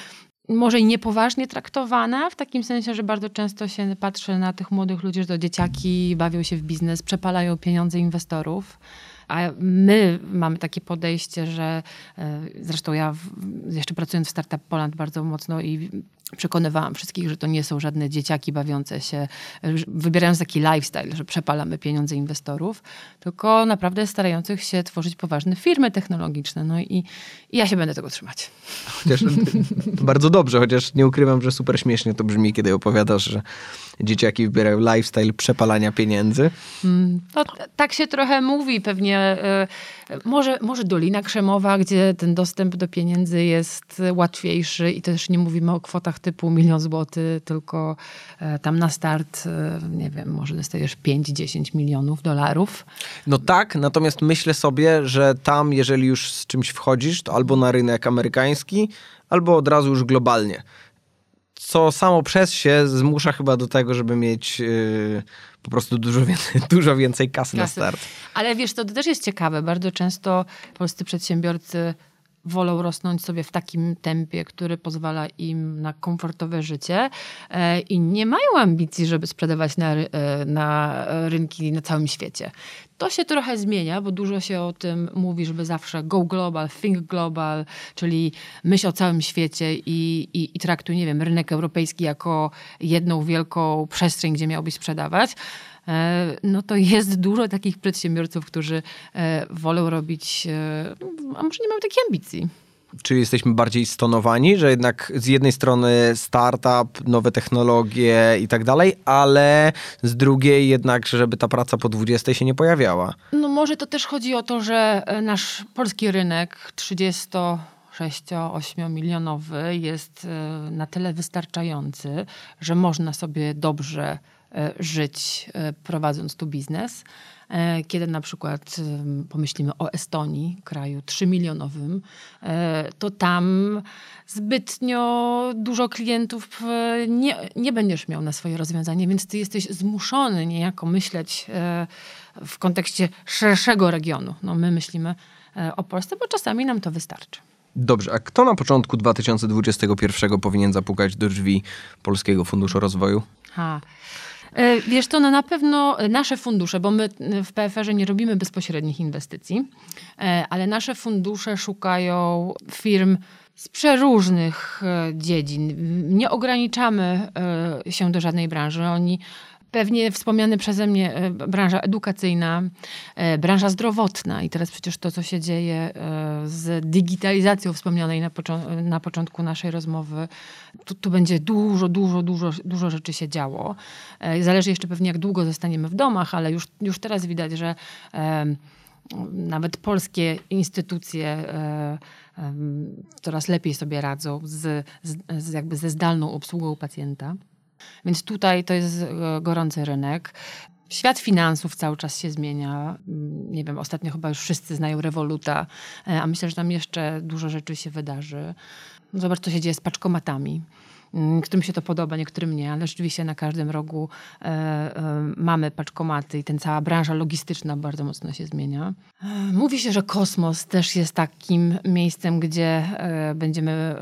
może i niepoważnie traktowana, w takim sensie, że bardzo często się patrzy na tych młodych ludzi, że to dzieciaki bawią się w biznes, przepalają pieniądze inwestorów. A my mamy takie podejście, że e, zresztą ja jeszcze pracując w Startup Poland bardzo mocno i przekonywałam wszystkich, że to nie są żadne dzieciaki bawiące się, wybierając taki lifestyle, że przepalamy pieniądze inwestorów, tylko naprawdę starających się tworzyć poważne firmy technologiczne. No i, i ja się będę tego trzymać. Chociaż [laughs] bardzo dobrze, chociaż nie ukrywam, że super śmiesznie to brzmi, kiedy opowiadasz, że dzieciaki wybierają lifestyle przepalania pieniędzy. Mm, to tak się trochę mówi pewnie. Y, może, może Dolina Krzemowa, gdzie ten dostęp do pieniędzy jest łatwiejszy i też nie mówimy o kwotach typu milion złotych, tylko e, tam na start, e, nie wiem, może dostajesz 5-10 milionów dolarów. No tak, natomiast myślę sobie, że tam, jeżeli już z czymś wchodzisz, to albo na rynek amerykański, albo od razu już globalnie co samo przez się zmusza chyba do tego, żeby mieć yy, po prostu dużo więcej, [laughs] dużo więcej kasy, kasy, na start. Ale wiesz, to też jest ciekawe. Bardzo często polscy przedsiębiorcy wolą rosnąć sobie w takim tempie, który pozwala im na komfortowe życie e, i nie mają ambicji, żeby sprzedawać na, e, na rynki na całym świecie. To się trochę zmienia, bo dużo się o tym mówi, żeby zawsze go global, think global, czyli myśl o całym świecie i, i, i traktuj, nie wiem, rynek europejski jako jedną wielką przestrzeń, gdzie miałbyś sprzedawać. E, no to jest dużo takich przedsiębiorców, którzy e, wolą robić, e, a może nie mają takiej ambicji. Czy jesteśmy bardziej stonowani, że jednak z jednej strony startup, nowe technologie i tak dalej, ale z drugiej jednak, żeby ta praca po 20 się nie pojawiała? No może to też chodzi o to, że nasz polski rynek 30 6-8 milionowy jest na tyle wystarczający, że można sobie dobrze żyć e, prowadząc tu biznes. E, kiedy na przykład pomyślimy o Estonii, kraju 3-milionowym, to tam zbytnio dużo klientów nie, nie będziesz miał na swoje rozwiązanie, więc ty jesteś zmuszony niejako myśleć w kontekście szerszego regionu. No my myślimy o Polsce, bo czasami nam to wystarczy. Dobrze, a kto na początku 2021 powinien zapukać do drzwi Polskiego Funduszu Rozwoju? Ha. E, wiesz to, no na pewno nasze fundusze, bo my w PFR-ze nie robimy bezpośrednich inwestycji, e, ale nasze fundusze szukają firm z przeróżnych e, dziedzin. Nie ograniczamy się do żadnej branży. Oni Pewnie wspomniane przeze mnie e, branża edukacyjna, e, branża zdrowotna i teraz przecież to, co się dzieje e, z digitalizacją wspomnianej na, począ- na początku naszej rozmowy, tu, tu, będzie dużo, dużo, dużo, dużo rzeczy się działo. Zależy jeszcze pewnie, jak długo zostaniemy w domach, ale już, już teraz widać, że nawet polskie instytucje coraz lepiej sobie radzą z, z, jakby ze zdalną obsługą pacjenta. Więc tutaj to jest e, gorący rynek. Świat finansów cały czas się zmienia. Mm, nie wiem, ostatnio chyba już wszyscy znają rewoluta, e, a myślę, że tam jeszcze dużo rzeczy się wydarzy. Zobacz, co się dzieje z paczkomatami. Mm, którym się to podoba, niektórym nie, ale rzeczywiście na każdym rogu e, e, mamy paczkomaty i ten cała branża logistyczna bardzo mocno się zmienia. E, mówi się, że kosmos też jest takim miejscem, gdzie będziemy,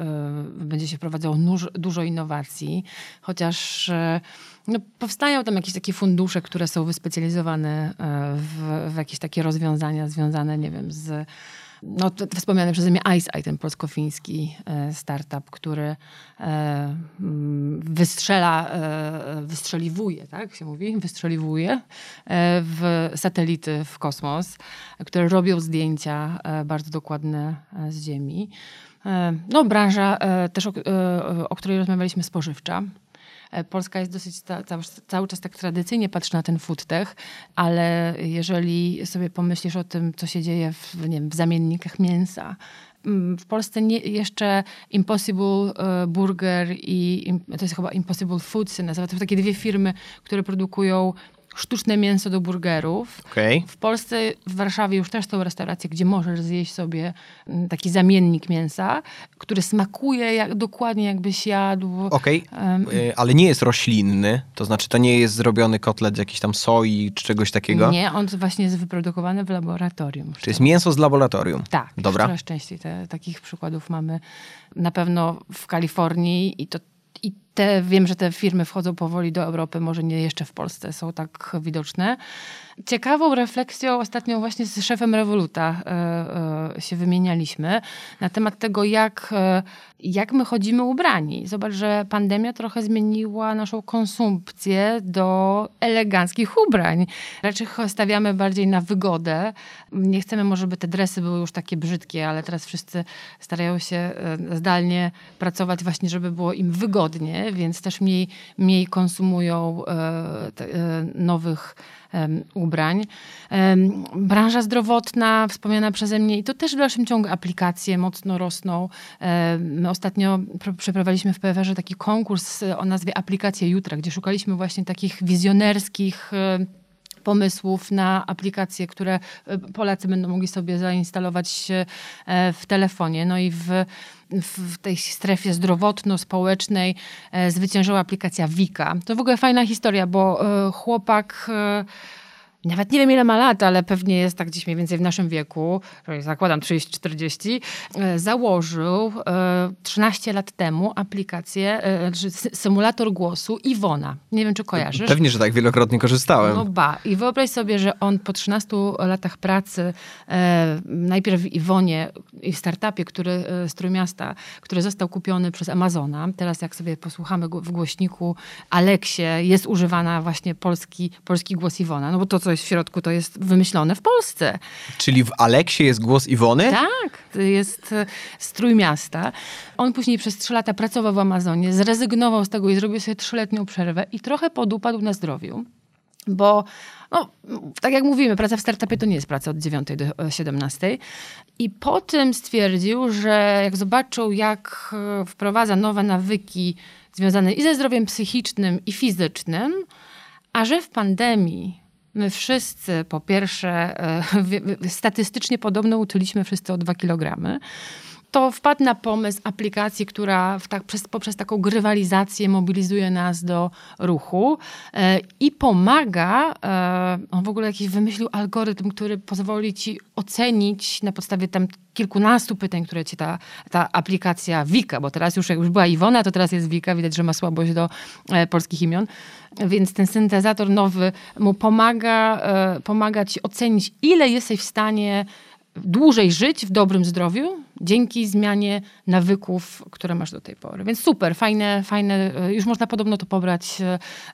będzie się wprowadzało nóż, dużo innowacji, chociaż no, powstają tam jakieś takie fundusze, które są wyspecjalizowane w, w jakieś takie rozwiązania związane, nie wiem, z no, wspomniany przeze mnie Ice ten polsko-fiński e, startup, który e, mm, wystrzela, e, wystrzeliwuje, tak się mówi? Wystrzeliwuje w satelity w kosmos, które robią zdjęcia bardzo dokładne z Ziemi. No, branża też, o, o której rozmawialiśmy, spożywcza. E, Polska jest dosyć cały, cały czas tak tradycyjnie patrzy na ten food tech, ale jeżeli sobie pomyślisz o tym, co się dzieje w, nie wiem, w zamiennikach mięsa, mm, w Polsce nie, jeszcze Impossible e, Burger i to jest chyba Impossible Foods nazywa. To takie dwie firmy, które produkują sztuczne mięso do burgerów. Okay. W Polsce, w Warszawie już też są restauracje, gdzie możesz zjeść sobie mm, taki zamiennik mięsa, który smakuje jak, dokładnie jakbyś jadł. Okej, okay. um, ale nie jest roślinny, to znaczy to nie jest zrobiony kotlet z jakiejś tam soi czy czegoś takiego? Nie, on właśnie jest wyprodukowany w laboratorium. Czy jest mięso z laboratorium? Tak, Dobra. coraz częściej te, takich przykładów mamy na pewno w Kalifornii i to i te, wiem, że te firmy wchodzą powoli do Europy, może nie jeszcze w Polsce są tak widoczne. Ciekawą refleksją ostatnio właśnie z szefem Revoluta e, e, się wymienialiśmy na temat tego, jak, e, jak my chodzimy ubrani. Zobacz, że pandemia trochę zmieniła naszą konsumpcję do eleganckich ubrań. Raczej stawiamy bardziej na wygodę. Nie chcemy może, żeby te dresy były już takie brzydkie, ale teraz wszyscy starają się zdalnie pracować właśnie, żeby było im wygodnie, więc też mniej, mniej konsumują nowych ubrań. Branża zdrowotna, wspomniana przeze mnie, i to też w dalszym ciągu aplikacje mocno rosną. Ostatnio przeprowadziliśmy w PFR-ze taki konkurs o nazwie Aplikacje Jutra, gdzie szukaliśmy właśnie takich wizjonerskich pomysłów na aplikacje, które e, Polacy będą mogli sobie zainstalować e, w telefonie. No i w, w tej strefie zdrowotno-społecznej e, zwyciężyła aplikacja Wika. To w ogóle fajna historia, bo chłopak nawet nie wiem ile ma lat, ale pewnie jest tak gdzieś mniej więcej w naszym wieku, zakładam 30-40, e, założył 13 e, lat temu aplikację, e, symulator głosu Iwona. Nie wiem, czy kojarzysz. Pewnie, że tak, wielokrotnie korzystałem. No ba. I wyobraź sobie, że on po 13 latach pracy, najpierw w Iwonie i w startupie, który, z Trójmiasta, który został kupiony przez Amazona. Teraz jak sobie posłuchamy w głośniku Aleksie, jest używana właśnie polski, polski głos Iwona. No bo to, co w środku, to jest wymyślone w Polsce. Czyli w Aleksie jest głos Iwony? Tak, to jest e, strój miasta. On później przez trzy lata pracował w Amazonie, zrezygnował z tego i zrobił sobie trzyletnią przerwę i trochę podupadł na zdrowiu. Bo, no, tak jak mówimy, praca w startupie to nie jest praca od 9 do 17. I po tym stwierdził, że jak zobaczył, jak e, wprowadza nowe nawyki związane i ze zdrowiem psychicznym, i fizycznym, a że w pandemii My wszyscy, po pierwsze, e, statystycznie podobno utyliśmy wszyscy o 2 kilogramy to wpadł na pomysł aplikacji, która tak, przez, poprzez taką grywalizację mobilizuje nas do ruchu e, i pomaga, e, on w ogóle jakiś wymyślił algorytm, który pozwoli ci ocenić na podstawie tam kilkunastu pytań, które ci ta, ta aplikacja Wika, bo teraz już jak już była Iwona, to teraz jest Wika, widać, że ma słabość do e, polskich imion, więc ten syntezator nowy mu pomaga, e, pomaga ci ocenić, ile jesteś w stanie dłużej żyć w dobrym zdrowiu dzięki zmianie nawyków, które masz do tej pory. Więc super, fajne, fajne. Już można podobno to pobrać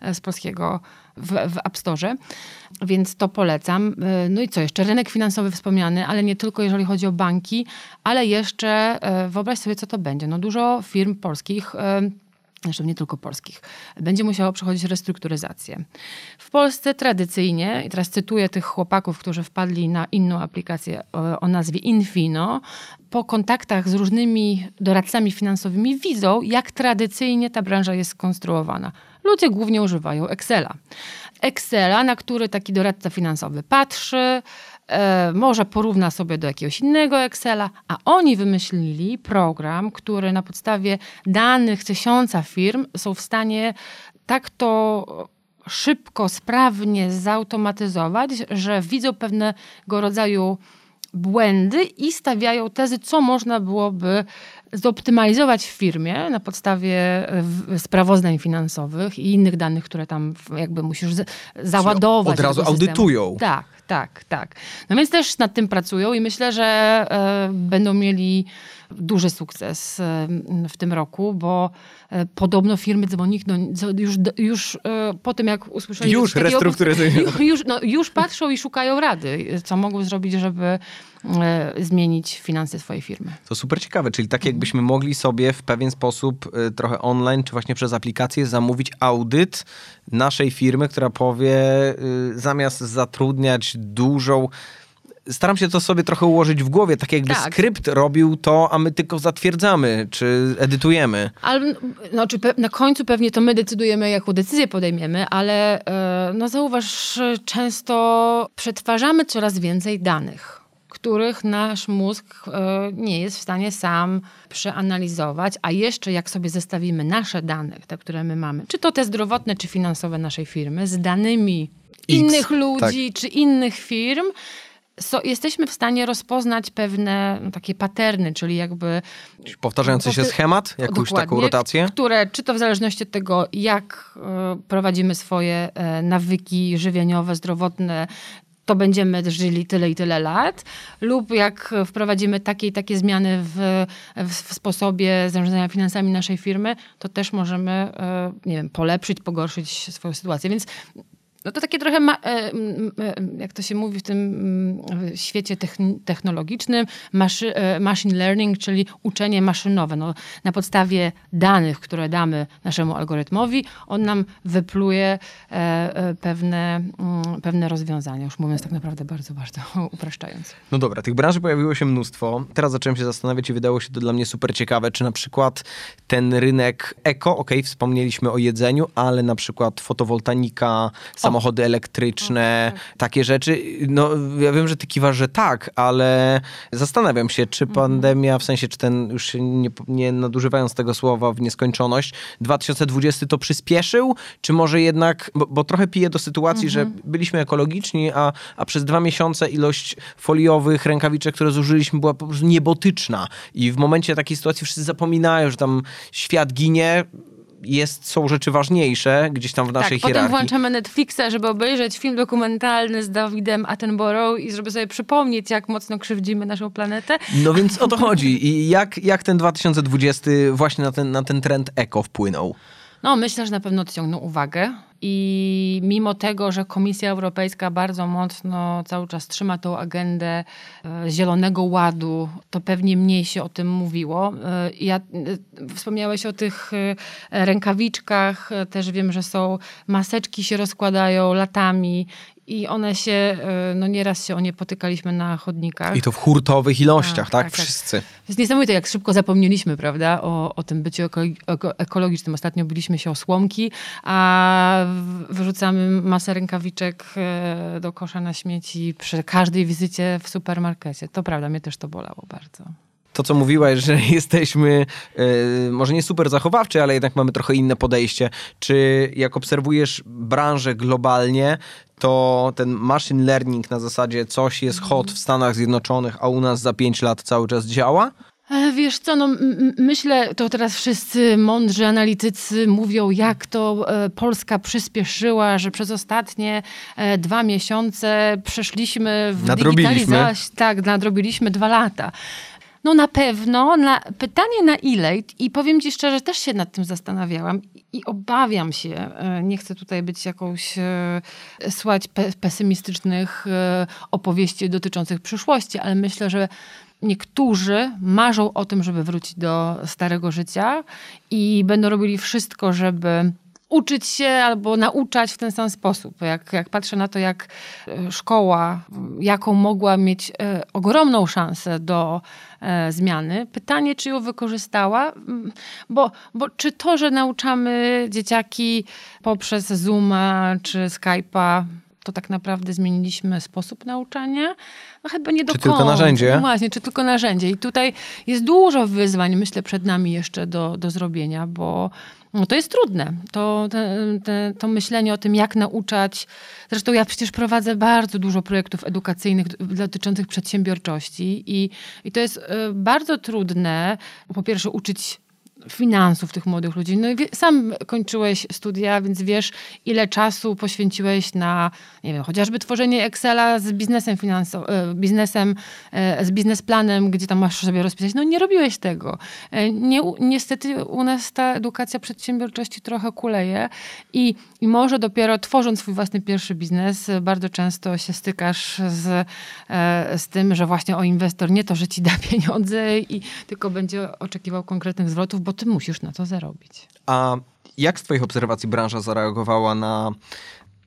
e, z polskiego w, w App Store, więc to polecam. E, no i co jeszcze? Rynek finansowy wspomniany, ale nie tylko jeżeli chodzi o banki, ale jeszcze e, wyobraź sobie, co to będzie. No dużo firm polskich zresztą nie tylko polskich, będzie musiało przechodzić restrukturyzację. W Polsce tradycyjnie, i teraz cytuję tych chłopaków, którzy wpadli na inną aplikację o, o nazwie Infino, po kontaktach z różnymi doradcami finansowymi widzą, jak tradycyjnie ta branża jest skonstruowana. Ludzie głównie używają Excela. Excela, na który taki doradca finansowy patrzy, e, może porówna sobie do jakiegoś innego Excela, a oni wymyślili program, który na podstawie danych tysiąca firm są w stanie tak to szybko, sprawnie zautomatyzować, że widzą pewnego rodzaju błędy i stawiają tezy, co można byłoby zoptymalizować w firmie na podstawie sprawozdań finansowych i innych danych, które tam jakby musisz załadować. Od razu audytują. Tak, tak, tak. No więc też nad tym pracują i myślę, że e, będą mieli duży sukces e, w tym roku, bo e, podobno firmy dzwonik no, już, już e, po tym, jak usłyszeli... Już restrukturyzują. [laughs] Już, no, już patrzą i szukają rady, co mogą zrobić, żeby zmienić finanse swojej firmy. To super ciekawe, czyli tak jakbyśmy mogli sobie w pewien sposób trochę online, czy właśnie przez aplikację zamówić audyt naszej firmy, która powie, zamiast zatrudniać dużą staram się to sobie trochę ułożyć w głowie, tak jakby tak. skrypt robił to, a my tylko zatwierdzamy, czy edytujemy. Ale, znaczy, na końcu pewnie to my decydujemy, jaką decyzję podejmiemy, ale e, no zauważ, często przetwarzamy coraz więcej danych których nasz mózg e, nie jest w stanie sam przeanalizować, a jeszcze jak sobie zestawimy nasze dane, te, które my mamy, czy to te zdrowotne, czy finansowe naszej firmy, z danymi X, innych ludzi, tak. czy innych firm, so, jesteśmy w stanie rozpoznać pewne no, takie paterny, czyli jakby Powtarzający się Powty- schemat, jakąś taką rotację? Które, czy to w zależności od tego, jak e, prowadzimy swoje e, nawyki żywieniowe, zdrowotne, to będziemy żyli tyle i tyle lat, lub jak wprowadzimy takie i takie zmiany w, w, w sposobie zarządzania finansami naszej firmy, to też możemy, e, nie wiem, polepszyć, pogorszyć swoją sytuację. Więc no to takie trochę, ma, e, e, jak to się mówi w tym mm, świecie techn- technologicznym, e, machine learning, czyli uczenie maszynowe. No, na podstawie danych, które damy naszemu algorytmowi, on nam wypluje pewne, mm, pewne rozwiązania, już mówiąc tak naprawdę bardzo, bardzo [laughs] upraszczając. No dobra, tych branży pojawiło się mnóstwo. Teraz zacząłem się zastanawiać i wydało się to dla mnie super ciekawe, czy na przykład ten rynek eko, okej, wspomnieliśmy o jedzeniu, ale na przykład fotowoltanika, samochody elektryczne, takie rzeczy. No ja wiem, że ty kiwasz, że tak, ale zastanawiam się, czy pandemia, w sensie, czy ten, już nie, nie nadużywając tego słowa w nieskończoność, 2020 to przyspieszył, czy może jednak, bo, bo trochę piję do sytuacji, że byliśmy ekologiczni, a, a przez dwa miesiące ilość foliowych rękawiczek, które zużyliśmy, była po prostu niebotyczna. I w momencie takiej sytuacji wszyscy zapominają, że tam świat ginie, jest, są rzeczy ważniejsze gdzieś tam w naszej tak, potem hierarchii. włączamy Netflixa, żeby obejrzeć film dokumentalny z Dawidem Attenborough i żeby sobie przypomnieć, jak mocno krzywdzimy naszą planetę. No więc o to chodzi. I jak, jak ten 2020 właśnie na ten, na ten trend eko wpłynął? No, myślę, że na pewno odciągnął uwagę. I mimo tego, że Komisja Europejska bardzo mocno cały czas trzyma tą agendę e, Zielonego Ładu, to pewnie mniej się o tym mówiło. E, Ja, e, wspomniałeś o tych rękawiczkach, też wiem, że są maseczki się rozkładają latami i one się, e, no nieraz się o nie potykaliśmy na chodnikach. I to w hurtowych ilościach, tak? Tak, tak, tak. Wszyscy. To jest niesamowite, jak szybko zapomnieliśmy, prawda, o, o tym byciu eko, eko, ekologicznym. Ostatnio biliśmy się o słomki, a wyrzucamy masę rękawiczek e, do kosza na śmieci przy każdej wizycie w supermarkecie. To prawda, mnie też to bolało bardzo. To, co mówiłaś, że [laughs] jesteśmy e, może nie super zachowawczy, ale jednak mamy trochę inne podejście. Czy jak obserwujesz branżę globalnie, to ten machine learning na zasadzie coś jest hot w Stanach Zjednoczonych, a u nas za 5 lat cały czas działa? E, Wiesz co, no, myślę, to teraz wszyscy mądrzy analitycy mówią, jak to e, Polska przyspieszyła, że przez ostatnie dwa miesiące przeszliśmy w digitalizację. Tak, nadrobiliśmy dwa lata. No na pewno. Na, pytanie na ile, i powiem ci szczerze, też się nad tym zastanawiałam i, obawiam się, e, nie chcę tutaj być jakąś, e, słać pe, pesymistycznych e, opowieści dotyczących przyszłości, ale myślę, że niektórzy marzą o tym, żeby wrócić do starego życia i będą robili wszystko, żeby uczyć się albo nauczać w ten sam sposób. Jak, jak patrzę na to, jak e, szkoła, jaką mogła mieć e, ogromną szansę do e, zmiany, pytanie, czy ją wykorzystała, Mm, bo, bo czy to, że nauczamy dzieciaki poprzez Zooma czy Skype'a, to tak naprawdę zmieniliśmy sposób nauczania? No chyba nie do Czy tylko końca. narzędzie? No właśnie, czy tylko narzędzie. I tutaj jest dużo wyzwań, myślę, przed nami jeszcze do, do zrobienia, bo no to jest trudne. To, te, te, to myślenie o tym, jak nauczać. Zresztą ja przecież prowadzę bardzo dużo projektów edukacyjnych dotyczących przedsiębiorczości i, i to jest y, bardzo trudne, po pierwsze, uczyć finansów tych młodych ludzi. No i sam kończyłeś studia, więc wiesz, ile czasu poświęciłeś na, nie wiem, chociażby tworzenie Excela z biznesem finansowym, biznesem, e, z biznesplanem, gdzie tam masz sobie rozpisać. No nie robiłeś tego. E, Nie, niestety u nas ta edukacja przedsiębiorczości trochę kuleje i, i może dopiero tworząc swój własny pierwszy biznes, e, bardzo często się stykasz z, e, z tym, że właśnie o inwestor nie to, że ci da pieniądze i tylko będzie oczekiwał konkretnych zwrotów, bo ty musisz na to zarobić. A jak z Twoich obserwacji branża zareagowała na,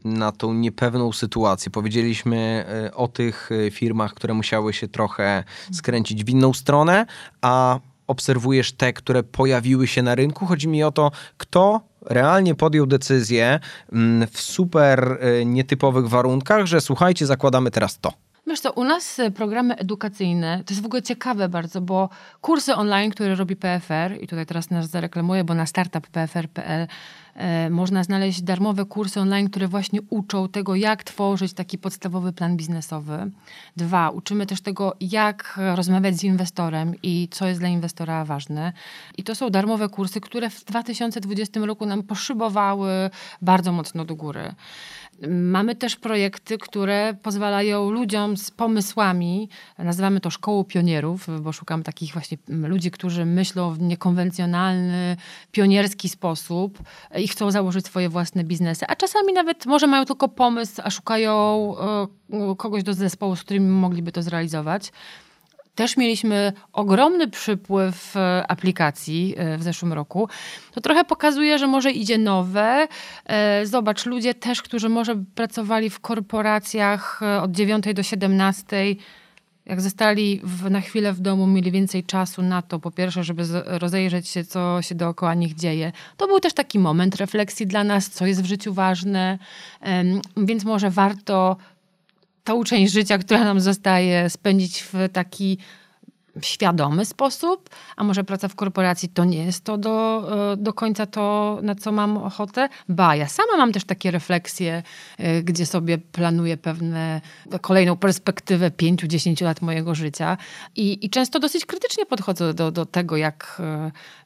na tą niepewną sytuację? Powiedzieliśmy e, o tych e, firmach, które musiały się trochę skręcić w inną stronę, a obserwujesz te, które pojawiły się na rynku. Chodzi mi o to, kto realnie podjął decyzję mm, w super e, nietypowych warunkach, że słuchajcie, zakładamy teraz to. Wiesz co, u nas e, programy edukacyjne, to jest w ogóle ciekawe bardzo, bo kursy online, które robi PFR, i tutaj teraz nas zareklamuję, bo na startup.pfr.pl e, można znaleźć darmowe kursy online, które właśnie uczą tego, jak tworzyć taki podstawowy plan biznesowy. Dwa, uczymy też tego, jak rozmawiać z inwestorem i co jest dla inwestora ważne. I to są darmowe kursy, które w 2020 roku nam poszybowały bardzo mocno do góry. Mamy też projekty, które pozwalają ludziom z pomysłami, nazywamy to szkołą pionierów, bo szukam takich właśnie ludzi, którzy myślą w niekonwencjonalny, pionierski sposób i chcą założyć swoje własne biznesy, a czasami nawet może mają tylko pomysł, a szukają e, kogoś do zespołu, z którym mogliby to zrealizować. Też mieliśmy ogromny przypływ e, aplikacji e, w zeszłym roku. To trochę pokazuje, że może idzie nowe. E, zobacz, ludzie też, którzy może pracowali w korporacjach od 9 do 17, jak zostali w, na chwilę w domu, mieli więcej czasu na to, po pierwsze, żeby rozejrzeć się, co się dookoła nich dzieje. To był też taki moment refleksji dla nas, co jest w życiu ważne, więc może warto tą część życia, która nam zostaje, spędzić w taki świadomy sposób, a może praca w korporacji to nie jest to do, e, do końca to, na co mam ochotę. Ba, ja sama mam też takie refleksje, e, gdzie sobie planuję pewne, kolejną perspektywę 5-10 lat mojego życia i, i często dosyć krytycznie podchodzę do, do tego, jak,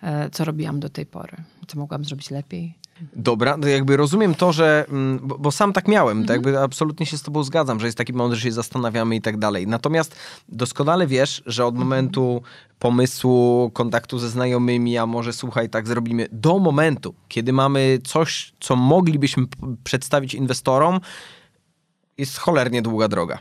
e, co robiłam do tej pory, co mogłam zrobić lepiej. Dobra, to jakby rozumiem to, że, mm, bo, bo sam tak miałem, to jakby absolutnie się z tobą zgadzam, że jest taki moment, że się zastanawiamy i tak dalej. Natomiast doskonale wiesz, że od momentu pomysłu, kontaktu ze znajomymi, a może słuchaj, tak zrobimy, do momentu, kiedy mamy coś, co moglibyśmy przedstawić inwestorom, jest cholernie długa droga.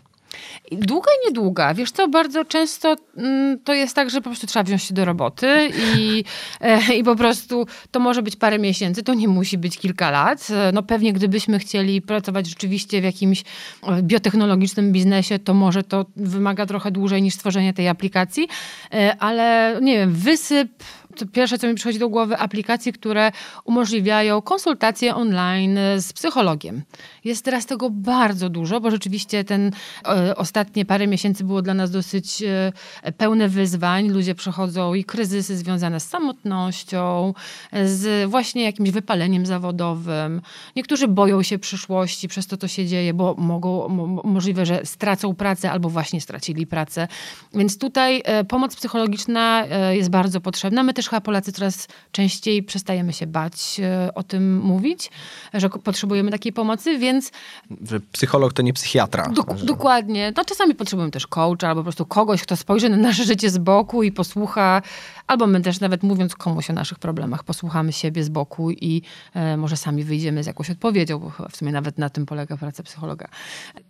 Długa i niedługa. Wiesz co, bardzo często mm, to jest tak, że po prostu trzeba wziąć się do roboty i, e, i po prostu to może być parę miesięcy, to nie musi być kilka lat. E, no pewnie gdybyśmy chcieli pracować rzeczywiście w jakimś e, biotechnologicznym biznesie, to może to wymaga trochę dłużej niż stworzenie tej aplikacji, ale nie wiem, wysyp pierwsze, co mi przychodzi do głowy, aplikacje, które umożliwiają konsultacje online z psychologiem. Jest teraz tego bardzo dużo, bo rzeczywiście ten e, ostatnie parę miesięcy było dla nas dosyć e, pełne wyzwań. Ludzie przechodzą i kryzysy związane z samotnością, z właśnie jakimś wypaleniem zawodowym. Niektórzy boją się przyszłości przez to, co się dzieje, bo mogą, możliwe, że stracą pracę albo właśnie stracili pracę. Więc tutaj e, pomoc psychologiczna jest bardzo potrzebna. My też chyba Polacy coraz częściej przestajemy się bać o tym mówić, że potrzebujemy takiej pomocy, więc. Że psycholog to nie psychiatra. że... Dokładnie. No, czasami potrzebujemy też coacha albo po prostu kogoś, kto spojrzy na nasze życie z boku i posłucha, albo my też nawet mówiąc komuś o naszych problemach, posłuchamy siebie z boku i e, może sami wyjdziemy z jakąś odpowiedzią, bo chyba w sumie nawet na tym polega praca psychologa.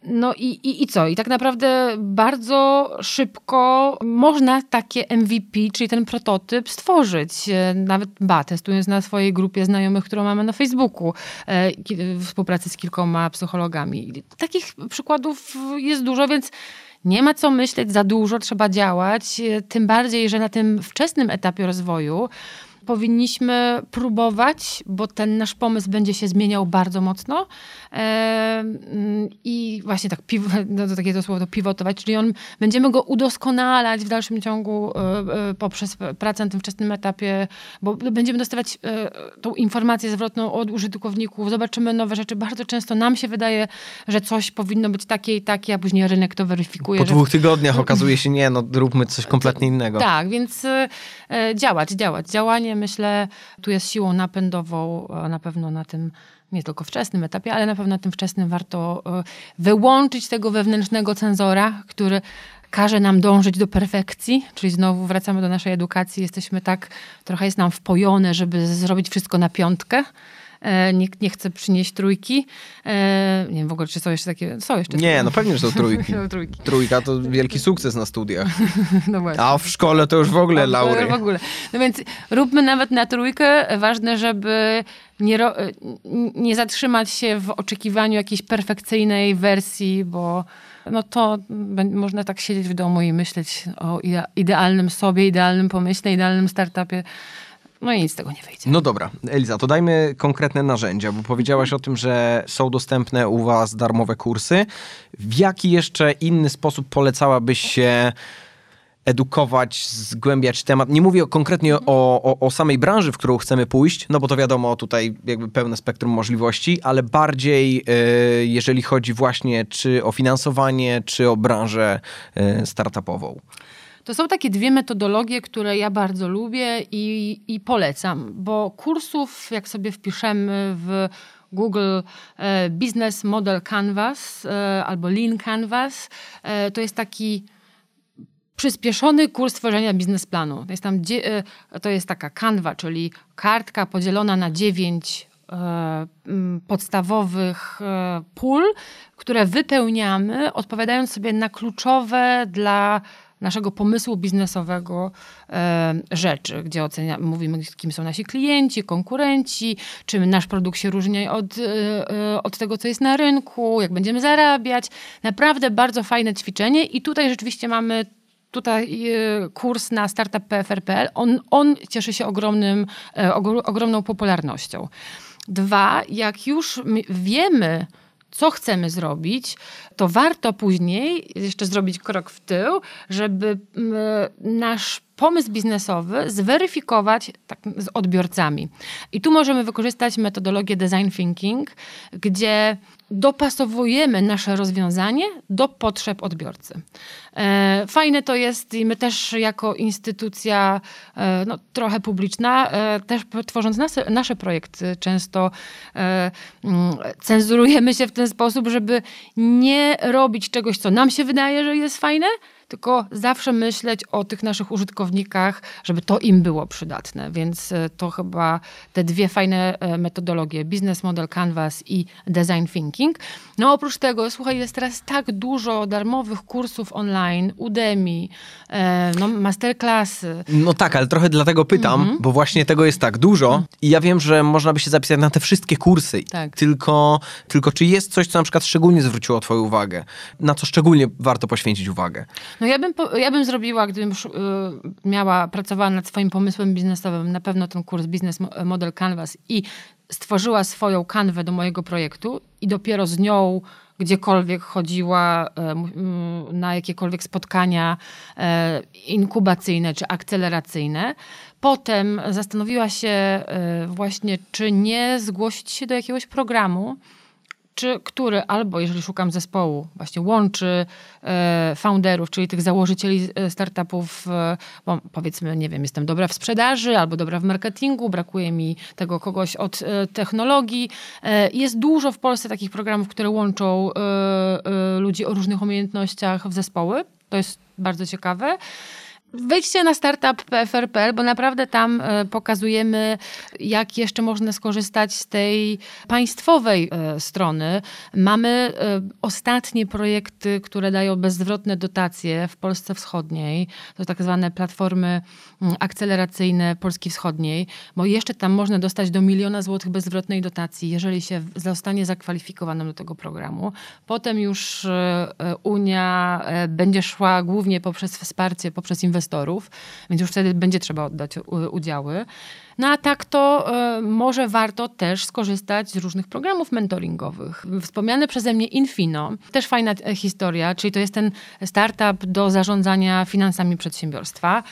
No i, i, i co? I tak naprawdę bardzo szybko można takie MVP, czyli ten prototyp stworzyć. E, nawet ba, testując na swojej grupie znajomych, którą mamy na Facebooku, e, współpracy z kilkoma kilkoma psychologami. Takich przykładów jest dużo, więc nie ma co myśleć za dużo, trzeba działać. Tym bardziej, że na tym wczesnym etapie rozwoju powinniśmy próbować, bo ten nasz pomysł będzie się zmieniał bardzo mocno e, i właśnie tak, piw, [laughs] no to takie to słowo, to pivotować, czyli on, będziemy go udoskonalać w dalszym ciągu e, e, poprzez pracę na tym wczesnym etapie, bo będziemy dostawać tą informację zwrotną od użytkowników, zobaczymy nowe rzeczy. Bardzo często nam się wydaje, że coś powinno być takie i takie, a później rynek to weryfikuje. Po dwóch tygodniach okazuje się, nie, no róbmy coś kompletnie innego. Tak, więc działać, działać. Działanie myślę, tu jest siłą napędową na pewno na tym nie tylko wczesnym etapie, ale na pewno na tym wczesnym warto e, wyłączyć tego wewnętrznego cenzora, który każe nam dążyć do perfekcji, czyli znowu wracamy do naszej edukacji, jesteśmy tak, trochę jest nam wpojone, żeby zrobić wszystko na piątkę, E, nikt nie chce przynieść trójki. E, nie wiem w ogóle, czy są jeszcze takie... Są jeszcze nie, no pewnie, że są trójki. [laughs] trójki. Trójka to wielki sukces na studiach. [laughs] no właśnie. A w szkole to już w ogóle laury. W ogóle. No więc róbmy nawet na trójkę. Ważne, żeby nie, nie zatrzymać się w oczekiwaniu jakiejś perfekcyjnej wersji, bo no to można tak siedzieć w domu i myśleć o idealnym sobie, idealnym pomyśle, idealnym startupie No i nic z tego nie wyjdzie. No dobra, Eliza, to dajmy konkretne narzędzia, bo powiedziałaś o tym, że są dostępne u Was darmowe kursy. W jaki jeszcze inny sposób polecałabyś się edukować, zgłębiać temat. Nie mówię konkretnie o, o, o, samej branży, w którą chcemy pójść, no bo to wiadomo, tutaj jakby pełne spektrum możliwości, ale bardziej yy, jeżeli chodzi właśnie czy o finansowanie, czy o branżę yy, startupową. To są takie dwie metodologie, które ja bardzo lubię i, i polecam, bo kursów, jak sobie wpiszemy w Google e, Business Model Canvas e, albo Lean Canvas, e, to jest taki przyspieszony kurs tworzenia biznesplanu. To jest, tam, to jest taka kanwa, czyli kartka podzielona na dziewięć podstawowych pól, które wypełniamy, odpowiadając sobie na kluczowe dla naszego pomysłu biznesowego e, rzeczy, gdzie ocenia, mówimy, kim są nasi klienci, konkurenci, czym nasz produkt się różni od, e, e, od tego, co jest na rynku, jak będziemy zarabiać. Naprawdę bardzo fajne ćwiczenie i tutaj rzeczywiście mamy tutaj kurs na startup.pfr.pl. On, on cieszy się ogromnym, ogromną popularnością. Dwa, jak już wiemy, co chcemy zrobić, to warto później jeszcze zrobić krok w tył, żeby nasz pomysł biznesowy zweryfikować tak, z odbiorcami. I tu możemy wykorzystać metodologię design thinking, gdzie dopasowujemy nasze rozwiązanie do potrzeb odbiorcy. E, fajne to jest i my też jako instytucja e, no, trochę publiczna, e, też tworząc nasze, nasze projekty, często mm, cenzurujemy się w ten sposób, żeby nie robić czegoś, co nam się wydaje, że jest fajne, tylko zawsze myśleć o tych naszych użytkownikach, żeby to im było przydatne. Więc e, to chyba te dwie fajne e, metodologie, Business Model Canvas i Design Thinking. No oprócz tego, słuchaj, jest teraz tak dużo darmowych kursów online, Udemy, e, no, masterclassy. No tak, ale trochę dlatego pytam, mhm. bo właśnie tego jest tak dużo i ja wiem, że można by się zapisać na te wszystkie kursy. Tak. Tylko, tylko czy jest coś, co na przykład szczególnie zwróciło twoją uwagę? Na co szczególnie warto poświęcić uwagę? No ja bym, ja bym zrobiła, gdybym y, miała, pracowała nad swoim pomysłem biznesowym, na pewno ten kurs Business Model Canvas i stworzyła swoją kanwę do mojego projektu i dopiero z nią gdziekolwiek chodziła e, na jakiekolwiek spotkania e, inkubacyjne czy akceleracyjne. Potem zastanowiła się e, właśnie, czy nie zgłosić się do jakiegoś programu, czy który albo, jeżeli szukam zespołu, właśnie łączy e, founderów, czyli tych założycieli e, startupów, e, bo powiedzmy, nie wiem, jestem dobra w sprzedaży albo dobra w marketingu, brakuje mi tego kogoś od technologii. Jest dużo w Polsce takich programów, które łączą ludzi o różnych umiejętnościach w zespoły. To jest bardzo ciekawe. Wejdźcie na startup.pfr.pl, bo naprawdę tam e, pokazujemy, jak jeszcze można skorzystać z tej państwowej e, strony. Mamy e, ostatnie projekty, które dają bezzwrotne dotacje w Polsce Wschodniej. To tak zwane platformy akceleracyjne Polski Wschodniej, bo jeszcze tam można dostać do miliona złotych bezzwrotnej dotacji, jeżeli się zostanie zakwalifikowanym do tego programu. Potem już Unia będzie szła głównie poprzez wsparcie, poprzez inwestycje inwestorów, więc już wtedy będzie trzeba oddać udziały. No a tak to y, może warto też skorzystać z różnych programów mentoringowych. Wspomniane przeze mnie Infino, też fajna e, historia, czyli to jest ten startup do zarządzania finansami przedsiębiorstwa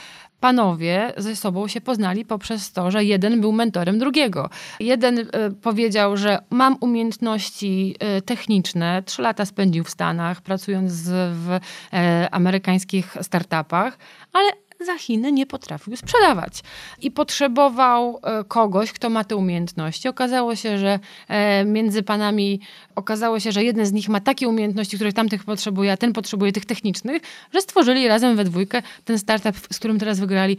panowie ze sobą się poznali poprzez to, że jeden był mentorem drugiego. Jeden y, powiedział, że mam umiejętności y, techniczne, trzy lata spędził w Stanach, pracując w y, amerykańskich startupach, ale za Chiny nie potrafił sprzedawać. I potrzebował e, kogoś, kto ma te umiejętności. Okazało się, że e, między panami okazało się, że jeden z nich ma takie umiejętności, których tamtych potrzebuje, a ten potrzebuje tych technicznych, że stworzyli razem we dwójkę ten startup, z którym teraz wygrali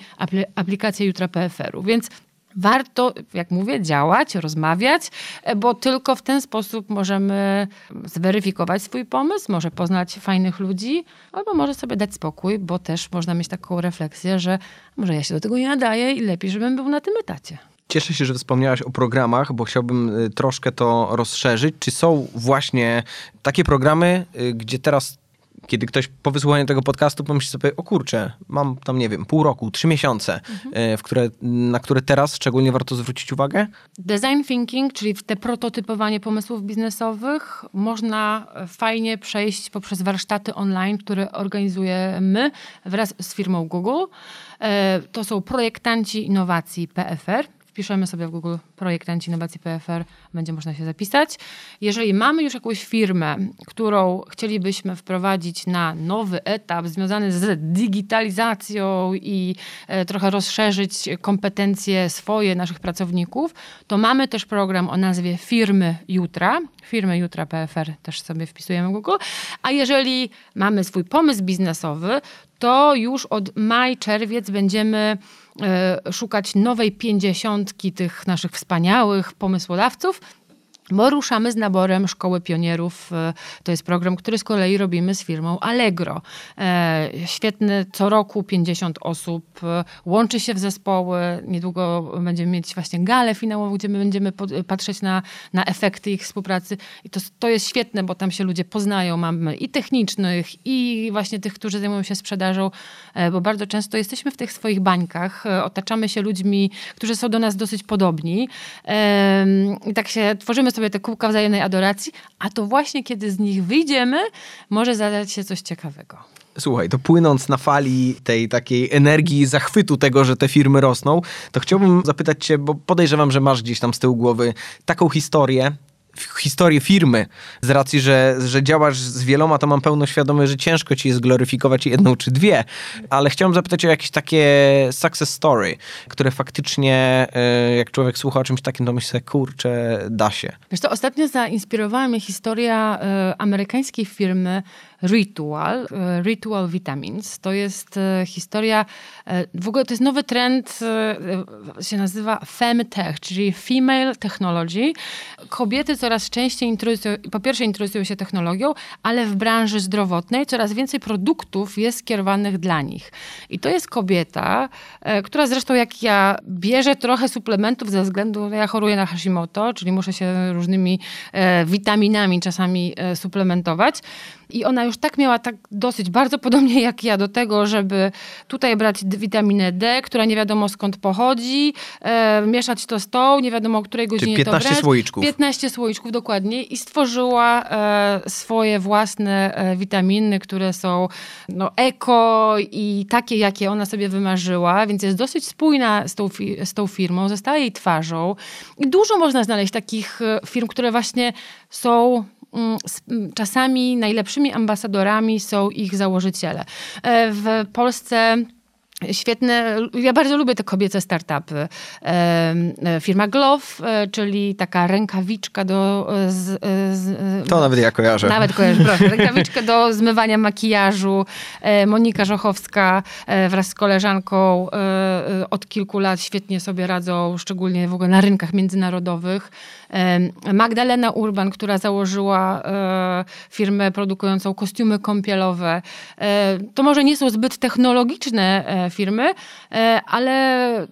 aplikację Jutra PFR-u. Więc warto, jak mówię, działać, rozmawiać, e, bo tylko w ten sposób możemy zweryfikować swój pomysł, może poznać fajnych ludzi, albo może sobie dać spokój, bo też można mieć taką refleksję, że może ja się do tego nie nadaję i lepiej, żebym był na tym etacie. Cieszę się, że wspomniałaś o programach, bo chciałbym y, troszkę to rozszerzyć. Czy są właśnie takie programy, y, gdzie teraz kiedy ktoś po wysłuchaniu tego podcastu pomyśli sobie, o kurczę, mam tam, nie wiem, pół roku, trzy miesiące, e, w które, na które teraz szczególnie warto zwrócić uwagę? Design thinking, czyli te prototypowanie pomysłów biznesowych, można fajnie przejść poprzez warsztaty online, które organizujemy wraz z firmą Google. E, to są projektanci innowacji PFR wpiszemy sobie w Google projektanci innowacji PFR, będzie można się zapisać. Jeżeli mamy już jakąś firmę, którą chcielibyśmy wprowadzić na nowy etap związany z digitalizacją i e, trochę rozszerzyć kompetencje swoje naszych pracowników, to mamy też program o nazwie Firmy Jutra. Firmy Jutra PFR też sobie wpisujemy w Google. A jeżeli mamy swój pomysł biznesowy, to już od maj, czerwiec będziemy e, szukać nowej pięćdziesiątki tych naszych wspaniałych pomysłodawców bo ruszamy z naborem Szkoły Pionierów. E, to jest program, który z kolei robimy z firmą Allegro. E, świetny, co roku 50 osób e, łączy się w zespoły. Niedługo będziemy mieć właśnie galę finałową, gdzie my będziemy patrzeć na, na efekty ich współpracy. I to, to jest świetne, bo tam się ludzie poznają. Mamy i technicznych, i właśnie tych, którzy zajmują się sprzedażą, bo bardzo często jesteśmy w tych swoich bańkach. Otaczamy się ludźmi, którzy są do nas dosyć podobni. I tak się tworzymy sobie te kółka wzajemnej adoracji, a to właśnie kiedy z nich wyjdziemy, może zadać się coś ciekawego. Słuchaj, to płynąc na fali tej takiej energii, zachwytu tego, że te firmy rosną, to chciałbym zapytać cię, bo podejrzewam, że masz gdzieś tam z tyłu głowy taką historię, historię firmy, z racji, że, że działasz z wieloma, to mam pełną świadomość, że ciężko ci jest gloryfikować jedną czy dwie, ale chciałem zapytać o jakieś takie success story, które faktycznie, e, jak człowiek słucha o czymś takim, to myśli sobie, kurczę, da się. Wiesz ostatnio zainspirowała mnie historia y, amerykańskiej firmy Ritual, e, Ritual Vitamins. To jest e, historia, e, w ogóle to jest nowy trend, się nazywa Femtech, czyli Female Technology. Kobiety coraz częściej interesują, po pierwsze interesują się technologią, ale w branży zdrowotnej coraz więcej produktów jest skierowanych dla nich. I to jest kobieta, która zresztą jak ja bierze trochę suplementów ze względu, ja choruję na Hashimoto, czyli muszę się różnymi witaminami czasami suplementować. I ona już tak miała tak dosyć bardzo podobnie jak ja do tego, żeby tutaj brać witaminę D, która nie wiadomo skąd pochodzi, e, mieszać to z tą, nie wiadomo o której godzinie Czyli 15 to brać. słoiczków. 15 słoiczków, dokładnie. I stworzyła e, swoje własne e, witaminy, które są no, eko i takie, jakie ona sobie wymarzyła, więc jest dosyć spójna z tą, z tą firmą, zostaje jej twarzą. I dużo można znaleźć takich e, firm, które właśnie są czasami najlepszymi ambasadorami są ich założyciele. E, w Polsce Świetne, ja bardzo lubię te kobiece startupy. E, firma Glove, e, czyli taka rękawiczka do... Z, z, to nawet ja kojarzę. Nawet kojarzę, proszę. [laughs] Rękawiczka do zmywania makijażu. Monika Żochowska wraz z koleżanką od kilku lat świetnie sobie radzą, szczególnie w ogóle na rynkach międzynarodowych. Magdalena Urban, która założyła e, firmę produkującą kostiumy kąpielowe. E, to może nie są zbyt technologiczne e, firmy, ale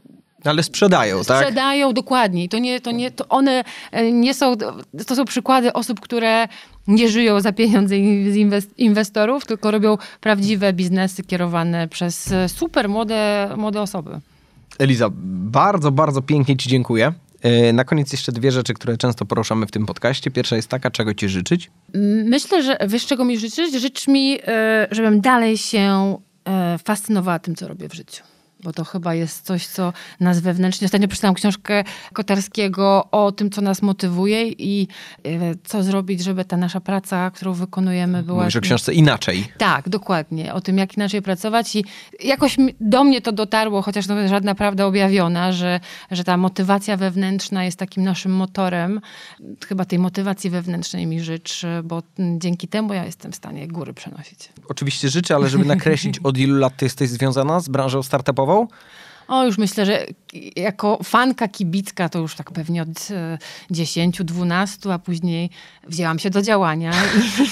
ale sprzedają, tak? Sprzedają, dokładnie. To nie, to nie, to one nie są, to są przykłady osób, które nie żyją za pieniądze inwestorów, tylko robią prawdziwe biznesy kierowane przez super młode, młode osoby. Eliza, bardzo, bardzo pięknie Ci dziękuję. E, na koniec jeszcze dwie rzeczy, które często poruszamy w tym podcaście. Pierwsza jest taka, czego ci życzyć? Myślę, że wiesz, czego mi życzyć? Życz mi, e, żebym dalej się e, fascynowała tym, co robię w życiu bo to chyba jest coś, co nas wewnętrznie... Ostatnio przeczytałam książkę Kotarskiego o tym, co nas motywuje i e, co zrobić, żeby ta nasza praca, którą wykonujemy była... Mówisz o książce inaczej. Tak, dokładnie. O tym, jak inaczej pracować i jakoś do mnie to dotarło, chociaż to jest żadna prawda objawiona, że, że ta motywacja wewnętrzna jest takim naszym motorem. Chyba tej motywacji wewnętrznej mi życz, bo dzięki temu ja jestem w stanie góry przenosić. Oczywiście życzę, ale żeby nakreślić, od ilu lat ty jesteś związana z branżą startupową, o, już myślę, że jako fanka kibicka to już tak pewnie od 10-12, a później wzięłam się do działania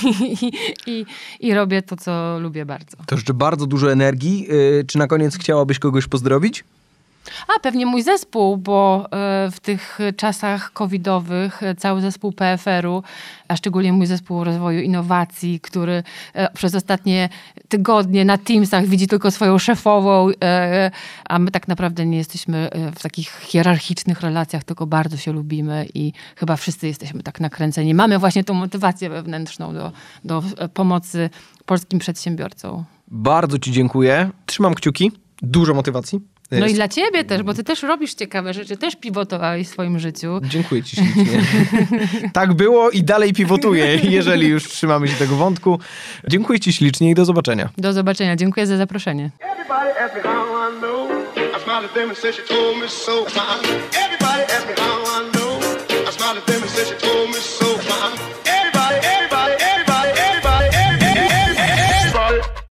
i, i, i, i, robię to, co lubię bardzo. To jeszcze bardzo dużo energii. Y, czy na koniec chciałabyś kogoś pozdrowić? A pewnie mój zespół, bo e, w tych czasach covidowych e, cały zespół PFR-u, a szczególnie mój zespół rozwoju innowacji, który e, przez ostatnie tygodnie na Teamsach widzi tylko swoją szefową, a my tak naprawdę nie jesteśmy w takich hierarchicznych relacjach, tylko bardzo się lubimy i chyba wszyscy jesteśmy tak nakręceni. Mamy właśnie tą motywację wewnętrzną do, do pomocy polskim przedsiębiorcom. Bardzo Ci dziękuję. Trzymam kciuki. Dużo motywacji. No i dla ciebie też, bo ty też robisz ciekawe rzeczy, też pivotowałeś w swoim życiu. Dziękuję Ci ślicznie. [laughs] tak było i dalej pivotuję, jeżeli już trzymamy się tego wątku. Dziękuję Ci ślicznie i do zobaczenia. Do zobaczenia. Dziękuję za zaproszenie. Everybody ask me how I know.